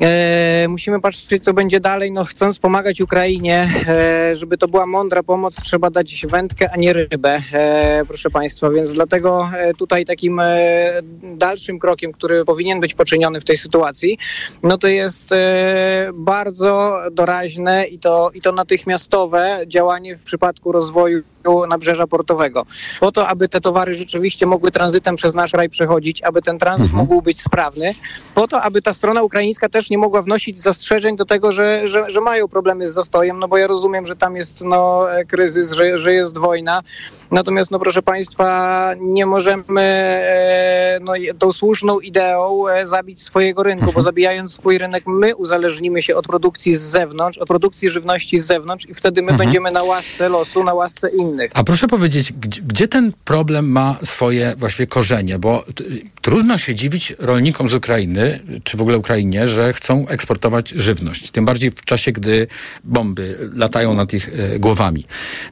E, musimy patrzeć, co będzie dalej. No, chcąc pomagać Ukrainie, e, żeby to była mądra pomoc, trzeba dać wędkę, a nie rybę, e, proszę Państwa. Więc dlatego e, tutaj takim e, dalszym krokiem, który powinien być poczyniony w tej sytuacji, no to jest e, bardzo doraźne i to, i to natychmiastowe działanie w przypadku rozwoju nabrzeża portowego. Po to, aby te towary rzeczywiście mogły tranzytem przez nasz raj przechodzić, aby ten tranzyt mhm. mógł być sprawny, po to, aby ta strona ukraińska też nie mogła wnosić zastrzeżeń do tego, że, że, że mają problemy z zastojem, no bo ja rozumiem, że tam jest no, kryzys, że, że jest wojna. Natomiast, no proszę Państwa, nie możemy e, no, tą słuszną ideą e, zabić swojego rynku, bo mhm. zabijając swój rynek, my uzależnimy się od produkcji z zewnątrz, od produkcji żywności z zewnątrz i wtedy my mhm. będziemy na łasce losu, na łasce innych innych. A proszę powiedzieć, gdzie, gdzie ten problem ma swoje właściwie korzenie? Bo t, trudno się dziwić rolnikom z Ukrainy, czy w ogóle Ukrainie, że chcą eksportować żywność. Tym bardziej w czasie, gdy bomby latają nad ich e, głowami.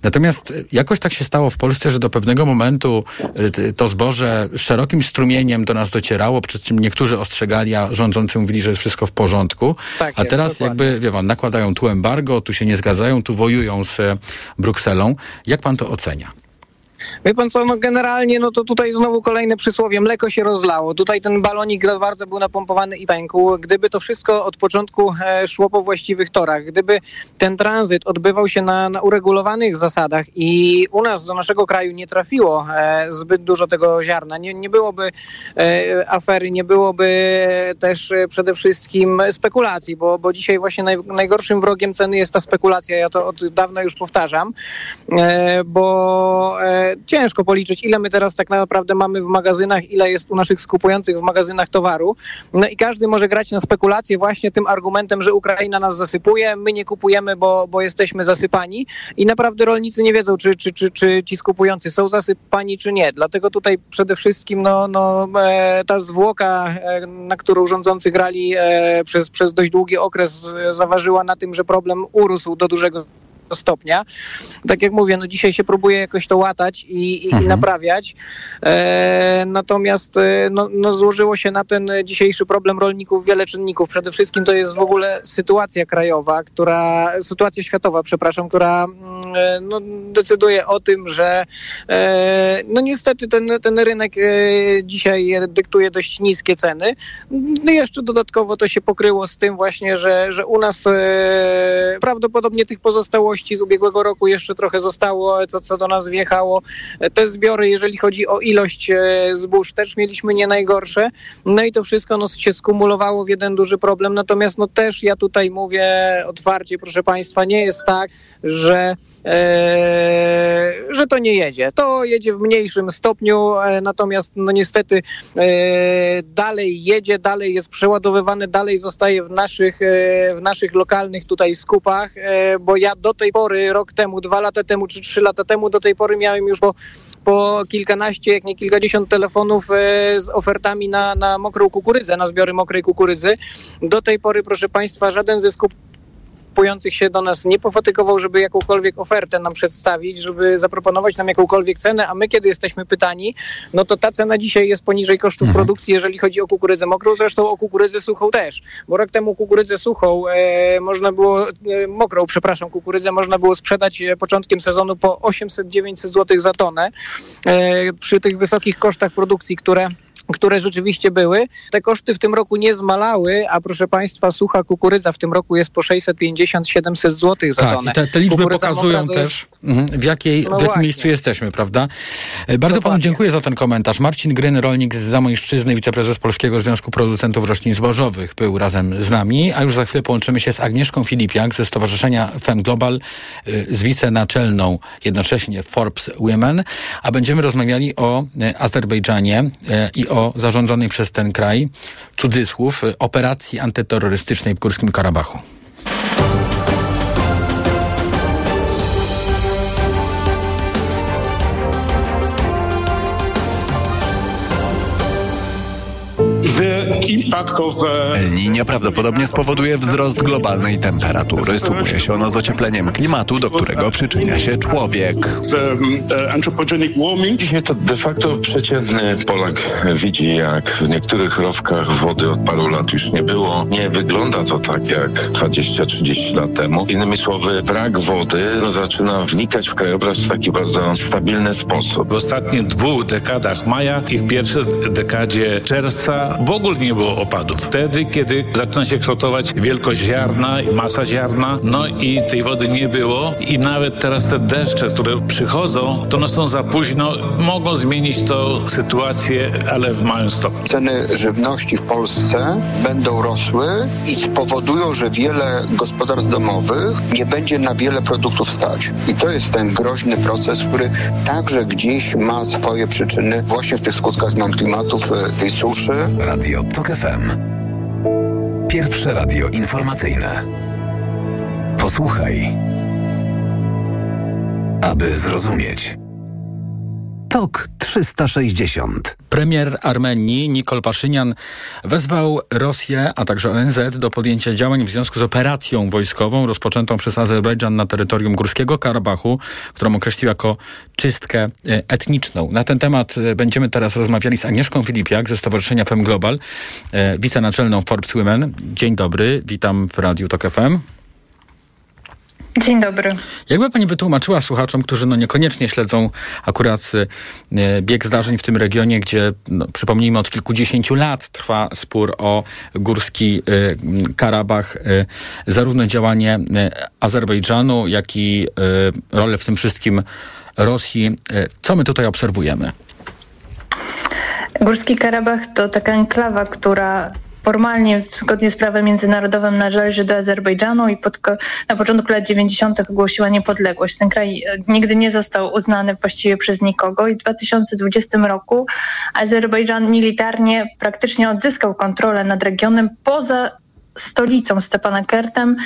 Natomiast jakoś tak się stało w Polsce, że do pewnego momentu e, to zboże szerokim strumieniem do nas docierało, przed czym niektórzy ostrzegali, a rządzący mówili, że jest wszystko w porządku. Tak a teraz jakby, wie pan, nakładają tu embargo, tu się nie zgadzają, tu wojują z e, Brukselą. Jak pan to ocenia? Wie pan co, no generalnie, no to tutaj znowu kolejne przysłowie, mleko się rozlało. Tutaj ten balonik za bardzo był napompowany i pękł. Gdyby to wszystko od początku e, szło po właściwych torach, gdyby ten tranzyt odbywał się na, na uregulowanych zasadach i u nas do naszego kraju nie trafiło e, zbyt dużo tego ziarna, nie, nie byłoby e, afery, nie byłoby też przede wszystkim spekulacji, bo, bo dzisiaj właśnie naj, najgorszym wrogiem ceny jest ta spekulacja. Ja to od dawna już powtarzam, bo ciężko policzyć, ile my teraz tak naprawdę mamy w magazynach, ile jest u naszych skupujących w magazynach towaru. No i każdy może grać na spekulację właśnie tym argumentem, że Ukraina nas zasypuje, my nie kupujemy, bo, bo jesteśmy zasypani i naprawdę rolnicy nie wiedzą, czy, czy, czy, czy ci skupujący są zasypani, czy nie. Dlatego tutaj przede wszystkim no, no, e, ta zwłoka, e, na którą rządzący grali e, przez, przez dość długi okres, zaważyła na tym, że problem urósł do dużego stopnia. Tak jak mówię, no dzisiaj się próbuje jakoś to łatać i, i, mhm. i naprawiać. E, natomiast e, no, no złożyło się na ten dzisiejszy problem rolników wiele czynników. Przede wszystkim to jest w ogóle sytuacja krajowa, która, sytuacja światowa, przepraszam, która mm, e, no, decyduje o tym, że e, no niestety ten, ten rynek dzisiaj dyktuje dość niskie ceny. No jeszcze dodatkowo to się pokryło z tym właśnie, że, że u nas prawdopodobnie tych pozostałości z ubiegłego roku jeszcze trochę zostało, co, co do nas wjechało. Te zbiory, jeżeli chodzi o ilość zbóż, też mieliśmy nie najgorsze. No i to wszystko no, się skumulowało w jeden duży problem. Natomiast no też ja tutaj mówię otwarcie, proszę Państwa, nie jest tak, że E, że to nie jedzie. To jedzie w mniejszym stopniu, e, natomiast no niestety e, dalej jedzie, dalej jest przeładowywany, dalej zostaje w naszych, w naszych lokalnych tutaj skupach, bo ja do tej pory, rok temu, dwa lata temu czy trzy lata temu, do tej pory miałem już po, po kilkanaście, jak nie kilkadziesiąt telefonów z ofertami na, na mokrą kukurydzę, na zbiory mokrej kukurydzy. Do tej pory, proszę Państwa, żaden ze skupów kupujących się do nas nie pofatygował, żeby jakąkolwiek ofertę nam przedstawić, żeby zaproponować nam jakąkolwiek cenę, a my kiedy jesteśmy pytani, no to ta cena dzisiaj jest poniżej kosztów mhm. produkcji, jeżeli chodzi o kukurydzę mokrą, zresztą o kukurydzę suchą też, bo rok temu kukurydzę suchą e, można było, e, mokrą, przepraszam, kukurydzę można było sprzedać e, początkiem sezonu po 800-900 zł za tonę e, przy tych wysokich kosztach produkcji, które które rzeczywiście były. Te koszty w tym roku nie zmalały, a proszę Państwa, sucha kukurydza w tym roku jest po 650-700 zł za tak, tonę. Te, te liczby kukurydza pokazują też, w, jakiej, no w jakim miejscu jesteśmy, prawda? E, bardzo Dokładnie. Panu dziękuję za ten komentarz. Marcin Gryn, rolnik z Zamojszczyzny, wiceprezes Polskiego Związku Producentów Roślin Zbożowych, był razem z nami, a już za chwilę połączymy się z Agnieszką Filipiak ze Stowarzyszenia Fem Global, e, z wicenaczelną jednocześnie Forbes Women, a będziemy rozmawiali o e, Azerbejdżanie i o zarządzonej przez ten kraj, cudzysłów, operacji antyterrorystycznej w Górskim Karabachu. El Niño prawdopodobnie spowoduje wzrost globalnej temperatury. Sumuje się ono z ociepleniem klimatu, do którego przyczynia się człowiek. Dzisiaj to de facto przeciętny Polak widzi, jak w niektórych rowkach wody od paru lat już nie było. Nie wygląda to tak jak 20-30 lat temu. Innymi słowy, brak wody zaczyna wnikać w krajobraz w taki bardzo stabilny sposób. W ostatnich dwóch dekadach maja i w pierwszej dekadzie czerwca w ogóle nie było opadów. Wtedy, kiedy zaczyna się kształtować wielkość ziarna, masa ziarna, no i tej wody nie było i nawet teraz te deszcze, które przychodzą, to one są za późno, mogą zmienić to sytuację, ale w małym stopniu. Ceny żywności w Polsce będą rosły i spowodują, że wiele gospodarstw domowych nie będzie na wiele produktów stać. I to jest ten groźny proces, który także gdzieś ma swoje przyczyny właśnie w tych skutkach zmian klimatu, w tej suszy. Radio TOK FM. Pierwsze radio informacyjne. Posłuchaj, aby zrozumieć. TOK 360. Premier Armenii Nikol Paszynian wezwał Rosję, a także ONZ do podjęcia działań w związku z operacją wojskową rozpoczętą przez Azerbejdżan na terytorium Górskiego Karabachu, którą określił jako czystkę e, etniczną. Na ten temat e, będziemy teraz rozmawiali z Agnieszką Filipiak ze Stowarzyszenia FEM Global, e, wicenaczelną Forbes Women. Dzień dobry, witam w Radiu TOK FM. Dzień dobry. Jakby pani wytłumaczyła słuchaczom, którzy no niekoniecznie śledzą akurat e, bieg zdarzeń w tym regionie, gdzie no, przypomnijmy od kilkudziesięciu lat trwa spór o górski e, Karabach, e, zarówno działanie Azerbejdżanu, jak i rolę w tym wszystkim Rosji. Co my tutaj obserwujemy? Górski Karabach to taka enklawa, która formalnie zgodnie z prawem międzynarodowym należy do Azerbejdżanu i pod, na początku lat 90. ogłosiła niepodległość. Ten kraj e, nigdy nie został uznany właściwie przez nikogo i w 2020 roku Azerbejdżan militarnie praktycznie odzyskał kontrolę nad regionem poza stolicą Stepanakertem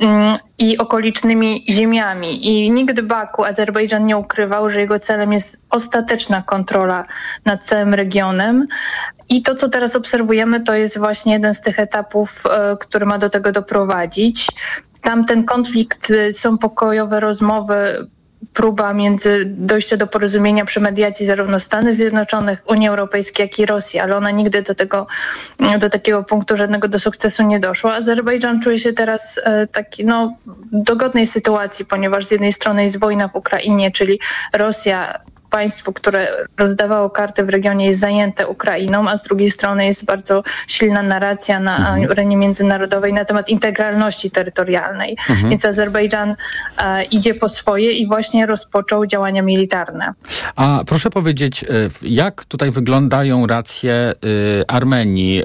mm, i okolicznymi ziemiami. I nigdy Baku, Azerbejdżan nie ukrywał, że jego celem jest ostateczna kontrola nad całym regionem. I to, co teraz obserwujemy, to jest właśnie jeden z tych etapów, e, który ma do tego doprowadzić. tamten konflikt y, są pokojowe rozmowy próba między dojścia do porozumienia przy mediacji zarówno Stany Zjednoczonych, Unii Europejskiej, jak i Rosji, ale ona nigdy do tego, do takiego punktu żadnego do sukcesu nie doszła. Azerbejdżan czuje się teraz e, taki, no, w dogodnej sytuacji, ponieważ z jednej strony jest wojna w Ukrainie, czyli Rosja państwo, które rozdawało karty w regionie jest zajęte Ukrainą, a z drugiej strony jest bardzo silna narracja na mhm. arenie międzynarodowej na temat integralności terytorialnej. Mhm. Więc Azerbejdżan e, idzie po swoje i właśnie rozpoczął działania militarne. A proszę powiedzieć, e, jak tutaj wyglądają racje y, Armenii? Y,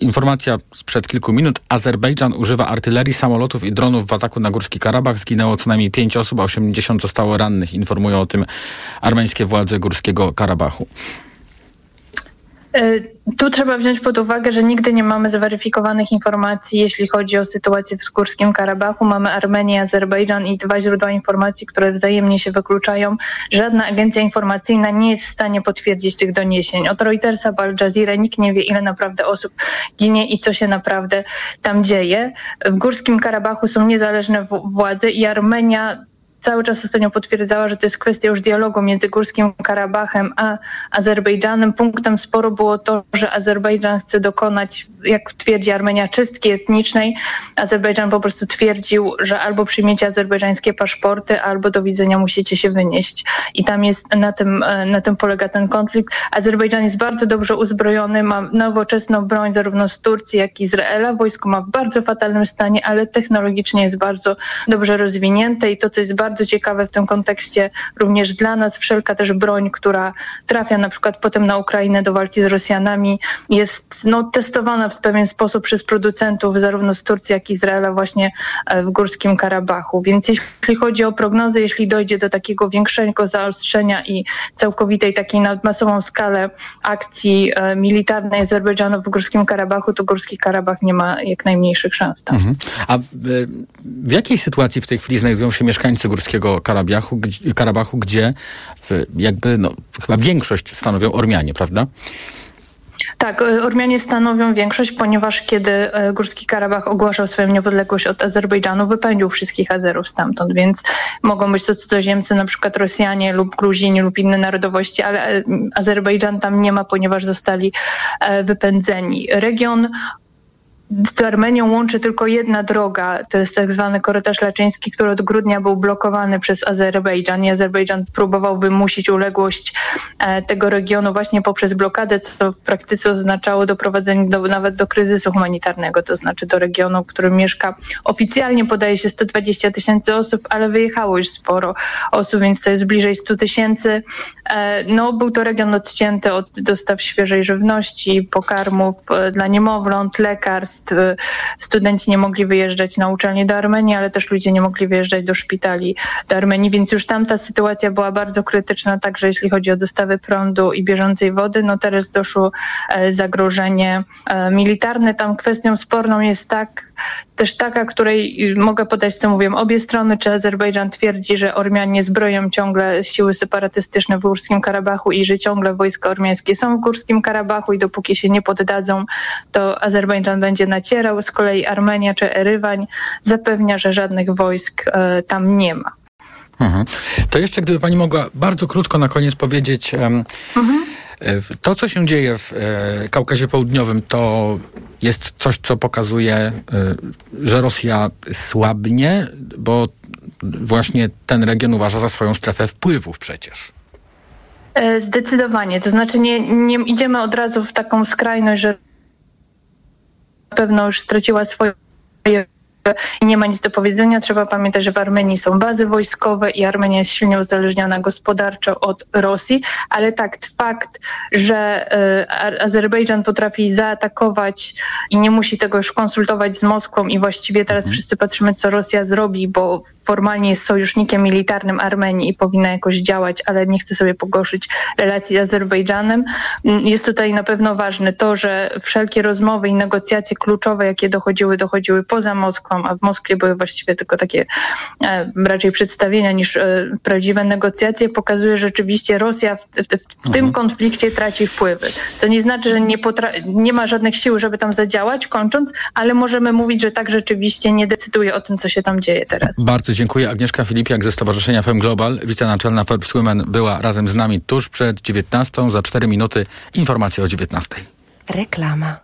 informacja sprzed kilku minut. Azerbejdżan używa artylerii, samolotów i dronów w ataku na Górski Karabach. Zginęło co najmniej 5 osób, a 80 zostało rannych. Informują o tym Armenia władze Górskiego Karabachu? E, tu trzeba wziąć pod uwagę, że nigdy nie mamy zweryfikowanych informacji, jeśli chodzi o sytuację w Górskim Karabachu. Mamy Armenię, Azerbejdżan i dwa źródła informacji, które wzajemnie się wykluczają. Żadna agencja informacyjna nie jest w stanie potwierdzić tych doniesień. Od Reutersa Al Jazeera nikt nie wie, ile naprawdę osób ginie i co się naprawdę tam dzieje. W Górskim Karabachu są niezależne władze i Armenia cały czas ostatnio potwierdzała, że to jest kwestia już dialogu między Górskim Karabachem a Azerbejdżanem. Punktem sporu było to, że Azerbejdżan chce dokonać, jak twierdzi Armenia, czystki etnicznej. Azerbejdżan po prostu twierdził, że albo przyjmiecie azerbejdżańskie paszporty, albo do widzenia musicie się wynieść. I tam jest, na tym, e, na tym polega ten konflikt. Azerbejdżan jest bardzo dobrze uzbrojony, ma nowoczesną broń zarówno z Turcji, jak i Izraela. Wojsko ma w bardzo fatalnym stanie, ale technologicznie jest bardzo dobrze rozwinięte i to, co jest bardzo bardzo ciekawe w tym kontekście również dla nas. Wszelka też broń, która trafia na przykład potem na Ukrainę do walki z Rosjanami, jest no, testowana w pewien sposób przez producentów zarówno z Turcji, jak i Izraela właśnie e, w Górskim Karabachu. Więc jeśli chodzi o prognozy, jeśli dojdzie do takiego większego zaostrzenia i całkowitej takiej na masową skalę akcji e, militarnej Azerbejdżanu w Górskim Karabachu, to Górski Karabach nie ma jak najmniejszych szans. Mhm. A w, w jakiej sytuacji w tej chwili znajdują się mieszkańcy Górskiego Górskiego Karabiachu, gdzie, Karabachu, gdzie jakby no, chyba większość stanowią Ormianie, prawda? Tak, e, Ormianie stanowią większość, ponieważ kiedy e, Górski Karabach ogłaszał swoją niepodległość od Azerbejdżanu, wypędził wszystkich Azerów stamtąd, więc mogą być to cudzoziemcy, na przykład Rosjanie lub Gruzini lub inne narodowości, ale e, Azerbejdżan tam nie ma, ponieważ zostali wypędzeni. Region z Armenią łączy tylko jedna droga, to jest tak zwany korytarz laczyński, który od grudnia był blokowany przez Azerbejdżan i Azerbejdżan próbował wymusić uległość e, tego regionu właśnie poprzez blokadę, co w praktyce oznaczało doprowadzenie do, nawet do kryzysu humanitarnego, to znaczy do regionu, w którym mieszka oficjalnie podaje się 120 tysięcy osób, ale wyjechało już sporo osób, więc to jest bliżej 100 tysięcy. E, no, był to region odcięty od dostaw świeżej żywności, pokarmów e, dla niemowląt, lekarstw, Y, studenci nie mogli wyjeżdżać na uczelnie do Armenii, ale też ludzie nie mogli wyjeżdżać do szpitali do Armenii, więc już tam ta sytuacja była bardzo krytyczna, także jeśli chodzi o dostawy prądu i bieżącej wody. No teraz doszło e, zagrożenie e, militarne. Tam kwestią sporną jest tak, też taka, której mogę podać, co mówią obie strony, czy Azerbejdżan twierdzi, że Ormianie zbroją ciągle siły separatystyczne w Górskim Karabachu i że ciągle wojska ormiańskie są w Górskim Karabachu i dopóki się nie poddadzą, to Azerbejdżan będzie nacierał. Z kolei Armenia czy Erywań zapewnia, że żadnych wojsk e, tam nie ma. Mhm. To jeszcze gdyby pani mogła bardzo krótko na koniec powiedzieć, mhm. E, to co się dzieje w e, Kaukazie Południowym, to jest coś, co pokazuje, e, że Rosja słabnie, bo właśnie ten region uważa za swoją strefę wpływów przecież. Zdecydowanie. To znaczy nie, nie idziemy od razu w taką skrajność, że na pewno już straciła swoje i nie ma nic do powiedzenia. Trzeba pamiętać, że w Armenii są bazy wojskowe i Armenia jest silnie uzależniona gospodarczo od Rosji, ale tak, fakt, że y, Azerbejdżan potrafi zaatakować i nie musi tego już konsultować z Moskwą i właściwie teraz mhm. wszyscy patrzymy, co Rosja zrobi, bo formalnie jest sojusznikiem militarnym Armenii i powinna jakoś działać, ale nie chce sobie pogorszyć relacji z Azerbejdżanem. Mm, jest tutaj na pewno ważne to, że wszelkie rozmowy i negocjacje kluczowe, jakie dochodziły, dochodziły poza Moskwą, a w Moskwie były właściwie tylko takie e, raczej przedstawienia niż e, prawdziwe negocjacje, pokazuje, że rzeczywiście Rosja w, w, w tym konflikcie traci wpływy. To nie znaczy, że nie, nie ma żadnych sił, żeby tam zadziałać, kończąc, ale możemy mówić, że tak rzeczywiście nie decyduje o tym, co się tam dzieje teraz. Bardzo dziękuję. Agnieszka Filipiak ze Stowarzyszenia FEM Global, wicenaczelna Forbes Women, była razem z nami tuż przed 19. Za 4 minuty informacje o 19. Reklama.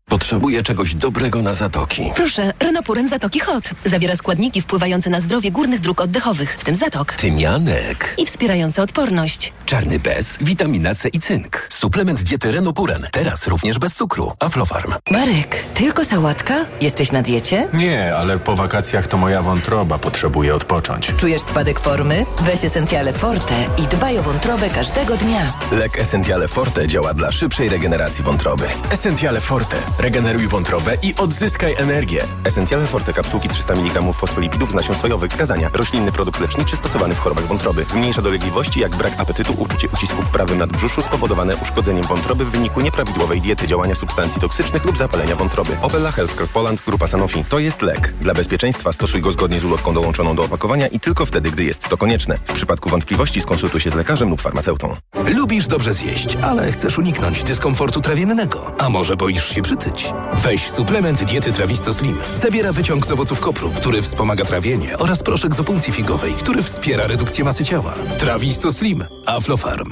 Potrzebuję czegoś dobrego na zatoki. Proszę, Renopuren Zatoki Hot. Zawiera składniki wpływające na zdrowie górnych dróg oddechowych, w tym zatok. Tymianek. I wspierające odporność. Czarny bez, witamina C i cynk. Suplement diety Renopuren. Teraz również bez cukru. Aflofarm. Marek, tylko sałatka? Jesteś na diecie? Nie, ale po wakacjach to moja wątroba potrzebuje odpocząć. Czujesz spadek formy? Weź Essentiale Forte i dbaj o wątrobę każdego dnia. Lek Essentiale Forte działa dla szybszej regeneracji wątroby. Essentiale Forte. Regeneruj wątrobę i odzyskaj energię. Essentiale Forte kapsułki 300 mg fosfolipidów z nasion sojowych. Wskazania. Roślinny produkt leczniczy stosowany w chorobach wątroby. Zmniejsza dolegliwości jak brak apetytu, uczucie ucisku w prawym nadbrzuszu spowodowane uszkodzeniem wątroby w wyniku nieprawidłowej diety, działania substancji toksycznych lub zapalenia wątroby. Opella Healthcare Poland Grupa Sanofi. To jest lek. Dla bezpieczeństwa stosuj go zgodnie z ulotką dołączoną do opakowania i tylko wtedy, gdy jest to konieczne. W przypadku wątpliwości skonsultuj się z lekarzem lub farmaceutą. Lubisz dobrze zjeść, ale chcesz uniknąć dyskomfortu trawiennego. A może boisz się przytyć? Weź suplement diety Trawisto Slim. Zawiera wyciąg z owoców kopru, który wspomaga trawienie oraz proszek z opuncji figowej, który wspiera redukcję masy ciała. Trawisto Slim. Aflofarm.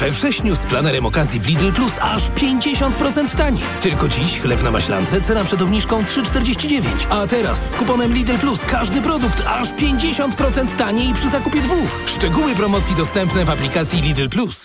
We wrześniu z planerem okazji w Lidl Plus aż 50% taniej. Tylko dziś chleb na maślance cena przed obniżką 3,49. A teraz z kuponem Lidl Plus każdy produkt aż 50% taniej przy zakupie dwóch. Szczegóły promocji dostępne w aplikacji Lidl Plus.